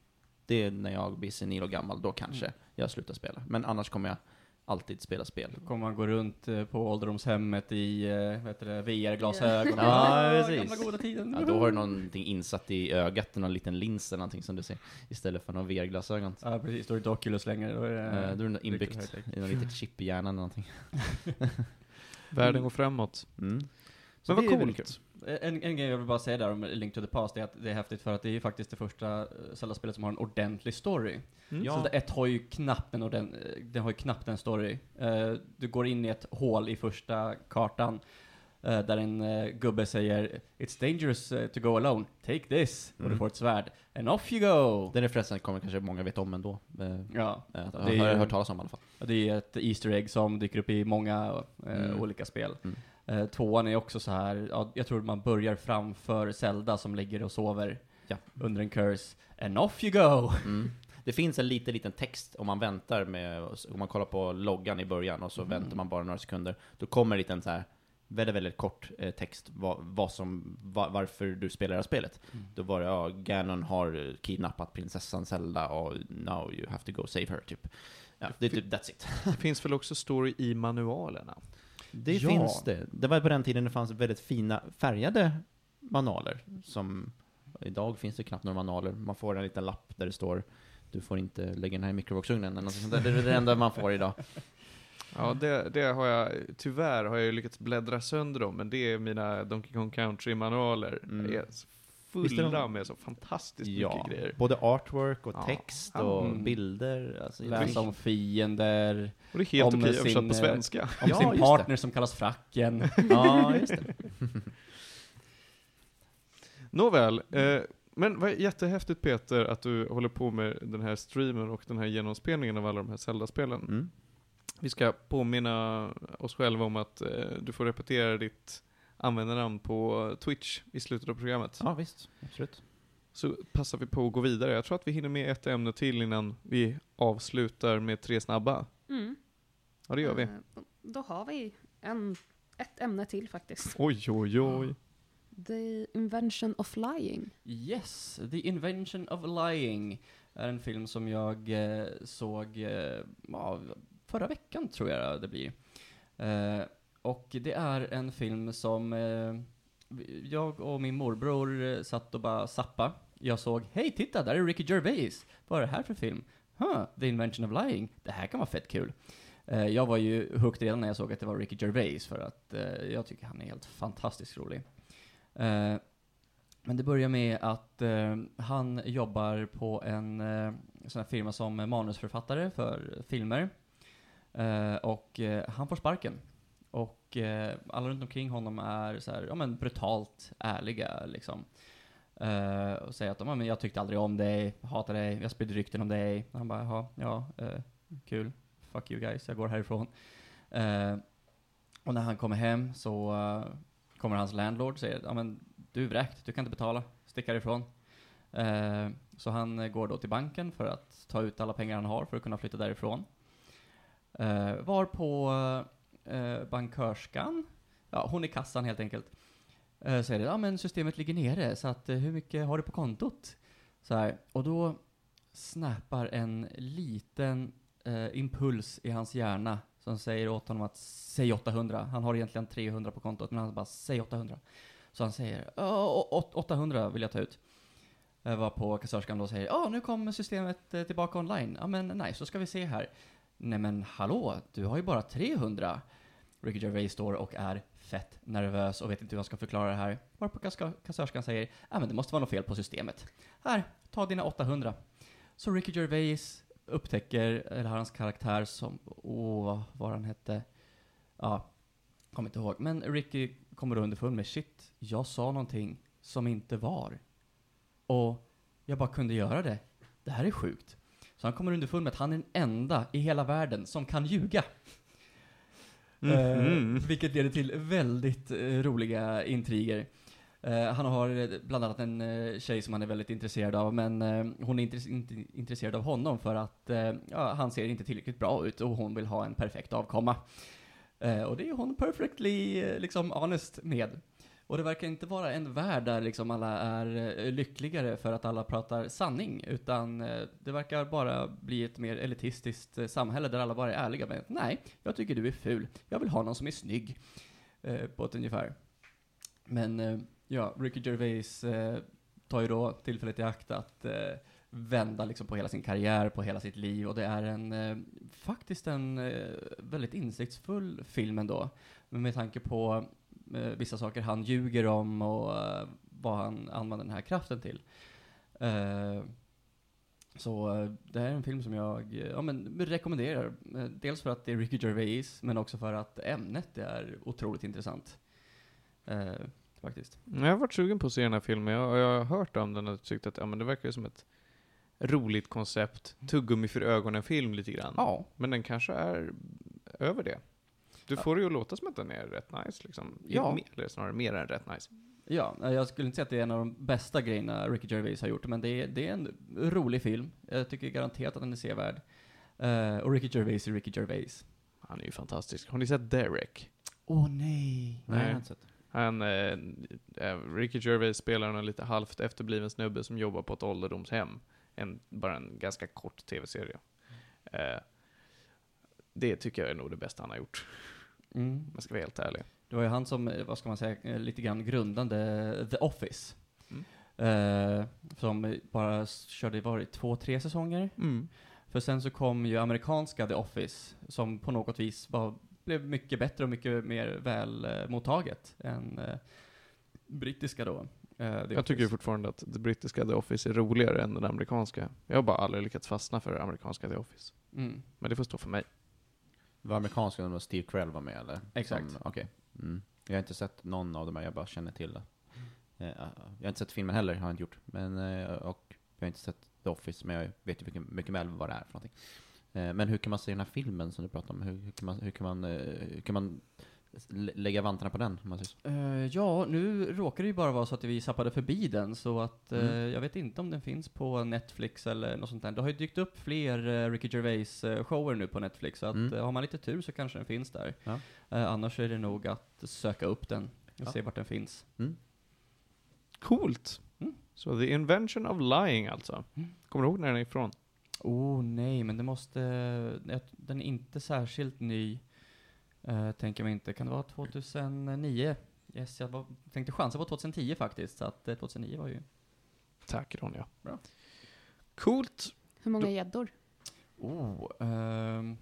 Det är när jag blir senil och gammal, då kanske jag slutar spela. Men annars kommer jag alltid spela spel. Då kommer man gå runt eh, på ålderdomshemmet i, eh, vad heter det, VR-glasögon. Ja, Ja, precis. Gamla goda tiden. Ja, då har du någonting insatt i ögat, någon liten lins eller någonting som du ser, istället för någon VR-glasögon. Ja, precis. Står det inte Oculus längre, då är det... Eh, då är det inbyggt i något litet chip i hjärnan eller någonting. Världen går framåt. Mm. Men vad coolt. En, en grej jag vill bara säga där om Link to the Past är att det är häftigt för att det är ju faktiskt det första eh, Zelda-spelet som har en ordentlig story. Mm. Ja. Zelda 1 har ju knappt en, orden, eh, den har ju knappt en story. Eh, du går in i ett hål i första kartan eh, där en eh, gubbe säger It's dangerous to go alone, take this. Och Mm. du får ett svärd. And off you go! Den referensen kommer kanske många veta om ändå. Ja, Det har jag hört talas om i alla fall. och det är ett Easter egg som dyker upp i många Mm. olika spel. Mm. Eh, tvåan är också så här, ja, jag tror man börjar framför Zelda som ligger och sover Ja. under en curse. And off you go! Mm. Det finns en liten, liten text om man väntar med, om man kollar på loggan i början och så Mm. väntar man bara några sekunder. Då kommer en liten så här, väldigt, väldigt kort eh, text vad, vad som, va, varför du spelar det här spelet. Mm. Då var det, ja, Ganon har kidnappat prinsessan Zelda och now you have to go save her, typ. Ja, det är typ, that's it. Det finns väl också story i manualerna? Det Ja. finns det. Det var på den tiden det fanns väldigt fina färgade manualer. Som, idag finns det knappt några manualer. Man får en liten lapp där det står du får inte lägga den här i mikrovågsugnen eller något sånt där. Det är det enda man får idag. Ja, det, det har jag, tyvärr har jag ju lyckats bläddra sönder dem, men det är mina Donkey Kong Country-manualer. Mm. Är de- fulla med så fantastiskt Ja, mycket grejer. både artwork och Ja. text Ja. och Mm. bilder. Alltså, det Läsa om fiender, Och det är helt Om okej sin, översatt på eh, svenska. om Ja, sin just det. partner som kallas Fracken. Ja, just det. Nåväl, eh, men vad jättehäftigt Peter att du håller på med den här streamen och den här genomspelningen av alla de här Zelda-spelen. Mm. Vi ska påminna oss själva om att eh, du får repetera ditt användarnamn på Twitch i slutet av programmet. Ja, visst. Absolut. Så passar vi på att gå vidare. Jag tror att vi hinner med ett ämne till innan vi avslutar med tre snabba. Mm. Ja, det gör vi. Eh, Då har vi en, ett ämne till faktiskt. Oj, oj, oj. The Invention of Lying. Yes, The Invention of Lying är en film som jag eh, såg eh, förra veckan tror jag det blir. Eh, och det är en film som eh, jag och min morbror eh, satt och bara sappa. Jag såg, hej titta, där är Ricky Gervais. Vad är det här för film? Huh, The Invention of Lying. Det här kan vara fett kul. Eh, jag var ju hooked redan när jag såg att det var Ricky Gervais för att eh, jag tycker han är helt fantastiskt rolig. Eh, men det börjar med att eh, han jobbar på en eh, sån här firma som manusförfattare för filmer. Eh, och eh, han får sparken. Och eh, alla runt omkring honom är så här, ja men brutalt ärliga liksom. Eh, och säger att ja, men jag tyckte aldrig om dig, hatar dig, jag spridde rykten om dig. Och han bara, jaha, ja, eh, kul. Fuck you guys, jag går härifrån. Eh, och när han kommer hem så eh, kommer hans landlord och säger, ja men du är vräkt, du kan inte betala, stick härifrån. Eh, så han går då till banken för att ta ut alla pengar han har för att kunna flytta därifrån. Eh, var på eh, bankörskan, ja hon i kassan helt enkelt, eh, säger ja men systemet ligger nere så att eh, hur mycket har du på kontot? Så här, och då snappar en liten eh, impuls i hans hjärna som säger åt honom att säg 800. Han har egentligen 300 på kontot men han bara säg 800. Så han säger 800 vill jag ta ut. Eh, Var på kassörskan då säger ja nu kommer systemet eh, tillbaka online. Ja men nej, så ska vi se här. Nej men hallå, du har ju bara 300. Ricky Gervais står och är fett nervös och vet inte hur han ska förklara det här. Varpå kassörskan säger ja men det måste vara något fel på systemet. Här, ta dina 800. Så Ricky Gervais upptäcker, eller hans karaktär som, åh, vad var han hette? Ja, kommer inte ihåg. Men Ricky kommer då underfund med, shit, jag sa någonting som inte var. Och jag bara kunde göra det. Det här är sjukt. Så han kommer underfund med att han är den enda i hela världen som kan ljuga. Mhm. Eh, vilket leder till väldigt eh, roliga intriger. Eh, han har eh, bland annat en eh, tjej som han är väldigt intresserad av, men eh, hon är inte, inte intresserad av honom för att eh, ja, han ser inte tillräckligt bra ut och hon vill ha en perfekt avkomma. Och det är hon perfectly liksom honest med. Och det verkar inte vara en värld där liksom alla är eh, lyckligare för att alla pratar sanning, utan eh, det verkar bara bli ett mer elitistiskt eh, samhälle där alla bara är ärliga med att nej, jag tycker du är ful, jag vill ha någon som är snygg. Eh, på ett ungefär. Men eh, ja, Ricky Gervais eh, tar ju då tillfället i akt att vända liksom på hela sin karriär, på hela sitt liv och det är en, eh, faktiskt en eh, väldigt insiktsfull film ändå. Men med tanke på vissa saker han ljuger om och eh, vad han använder den här kraften till. Eh, så eh, det här är en film som jag eh, ja, men, rekommenderar. Eh, Dels för att det är Ricky Gervais, men också för att ämnet är otroligt intressant. Eh, faktiskt. Jag har varit sugen på att se den här filmen. Jag, jag har hört om den och tyckt att ja, men det verkar som ett roligt koncept. Tuggummi för ögonen-film lite grann. Ja. Men den kanske är över det. Du får det ju att låta som att den är rätt nice liksom. Ja. Mer, eller snarare mer än rätt nice. Ja, eh, jag skulle inte säga att det är en av de bästa grejerna Ricky Gervais har gjort, men det är, det är en rolig film. Jag tycker garanterat att den är sevärd. Eh, och Ricky Gervais är Ricky Gervais. Han är ju fantastisk. Har ni sett Derek? Åh oh, nej! Nej, jag har inte sett. Han, eh, eh, Ricky Gervais spelar en lite halvt efterbliven snubbe som jobbar på ett ålderdomshem. En, bara en ganska kort tv-serie. Eh, det tycker jag är nog det bästa han har gjort, Mm. om jag ska vara helt ärlig. Det var ju han som, eh, vad ska man säga, eh, lite grann grundande The Office. Mm. Eh, som bara körde, var det två, tre säsonger? Mm. För sen så kom ju amerikanska The Office, som på något vis var, blev mycket bättre och mycket mer väl eh, mottaget än eh, brittiska då. Jag tycker fortfarande att det brittiska The Office är roligare än den amerikanska. Jag har bara aldrig lyckats fastna för det amerikanska The Office. Mm. Men det får stå för mig. Var amerikanska när Steve Carell var med eller? Exakt. Okej. Mm. Jag har inte sett någon av dem här, jag bara känner till det. Eh, jag har inte sett filmen heller, har jag inte gjort. Men, eh, och jag har inte sett The Office, men jag vet ju mycket, mycket väl vad det är för någonting. Eh, men hur kan man se den här filmen som du pratar om? Hur, hur, kan, man, hur, kan, man, hur kan man lägga vantarna på den, om man säger så. Eh, ja, nu råkar det ju bara vara så att vi zappade förbi den, så att eh, Mm. jag vet inte om den finns på Netflix eller något sånt där. Det har ju dykt upp fler uh, Ricky Gervais-shower nu på Netflix, så att Mm. har man lite tur så kanske den finns där. Ja. Annars är det nog att söka upp den och Ja. se vart den finns. Coolt. Mm. Så The Invention of Lying alltså. Mm. Kommer du ihåg när den är ifrån? Oh nej, men det måste... Den är inte särskilt ny, uh, tänker mig inte. Kan det vara 2009? Yes, jag var, tänkte chansa på 2010 faktiskt, så att eh, 2009 var ju... Tack Ronja. Bra. Coolt. Hur många gäddor? Oh, ehm,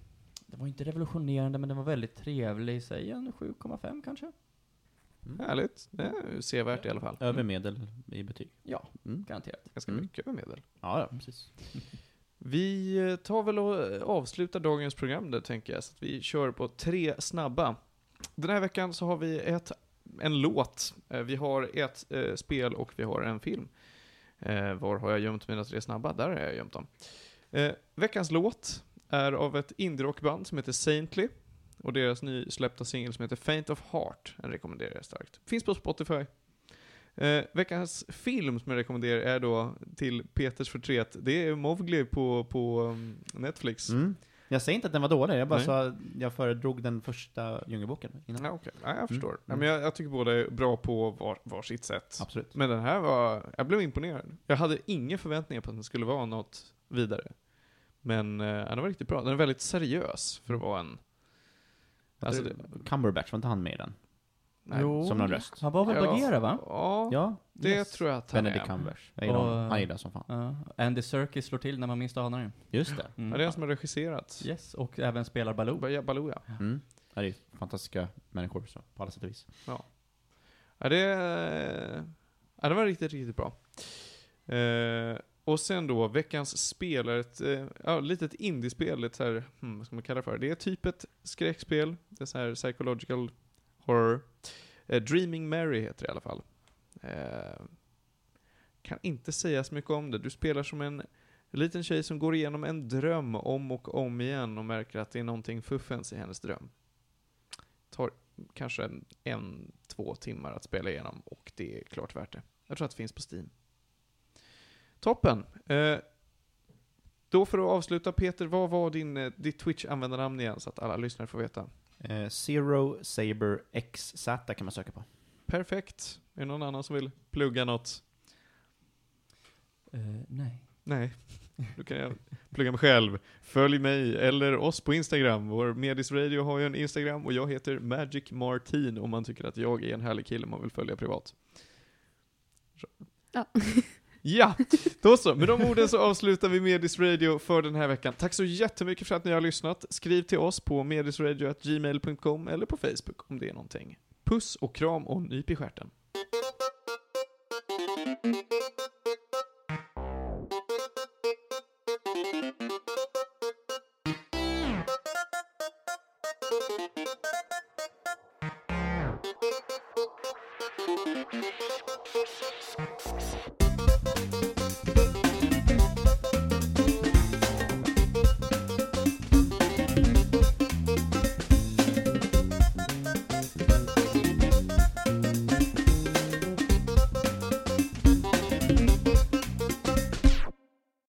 det var inte revolutionerande, men den var väldigt trevlig. Säg en 7,5 kanske? Härligt. Det är sevärt i alla fall. Över medel i betyg. Ja, Mm. garanterat. Ganska Mm. mycket över medel. Ja, ja, precis. Vi eh, tar väl och eh, avslutar dagens program där tänker jag, så att vi kör på tre snabba. Den här veckan så har vi ett, en låt, eh, vi har ett eh, spel och vi har en film. Eh, var har jag gömt mina tre snabba? Där har jag gömt dem. Eh, veckans låt är av ett indie-rockband som heter Saintly. Och deras nysläppta singel som heter Faint of Heart, den rekommenderar jag starkt. Finns på Spotify. Eh, veckans film som jag rekommenderar är då till Peters förtret. Det är Mowgli på, på um, Netflix. Mm. Jag säger inte att den var dålig, jag bara Nej. sa jag föredrog den första Djungelboken innan. Ja, okej. Ja, jag förstår. Mm. Ja, men jag, jag tycker båda är bra på var, var sitt sätt. Absolut. Men den här var, jag blev imponerad. Jag hade inga förväntningar på att den skulle vara något vidare. Men eh, den var riktigt bra. Den är väldigt seriös för att vara en... Alltså, Cumberbatch, var inte han med i den? Nej. Som någon röst. Han var väl Ja. Bagheera va? Ja, Ja, det yes. tror jag att han Benedict är. Cumberbatch. Jag gillar honom. Han gillar som fan. Ja. Andy Serkis slår till när man minst anar det. Just det. Mm. Ja, det är han som har regisserat. Yes, och även spelar Baloo. Ba- Baloo, ja. Mm. Ja, det är fantastiska människor så, på alla sätt och vis. Ja, det, ja, det var riktigt, riktigt bra. Eh, och sen då, veckans spel är ett eh, ja, litet indiespel, ett så här, hmm, vad ska man kalla det för? Det är typ ett skräckspel, det är så här psychological horror. Eh, Dreaming Mary heter det i alla fall. Eh, kan inte säga så mycket om det. Du spelar som en liten tjej som går igenom en dröm om och om igen och märker att det är någonting fuffens i hennes dröm. Tar kanske en, en, två timmar att spela igenom och det är klart värt det. Jag tror att det finns på Steam. Toppen! Eh, då för att avsluta, Peter, vad var din, eh, ditt Twitch-användarnamn igen så att alla lyssnare får veta? Eh, Zero Saber XZ kan man söka på. Perfekt. Är det någon annan som vill plugga något? Eh, nej. Nej, då kan jag plugga mig själv. Följ mig eller oss på Instagram. Vår Medis Radio har ju en Instagram och jag heter Magic Martin om man tycker att jag är en härlig kille man vill följa privat. Ja. Ja, då så. Med de orden så avslutar vi Medis Radio för den här veckan. Tack så jättemycket för att ni har lyssnat. Skriv till oss på medisradio.gmail.com eller på Facebook om det är någonting. Puss och kram och nyp i stjärten.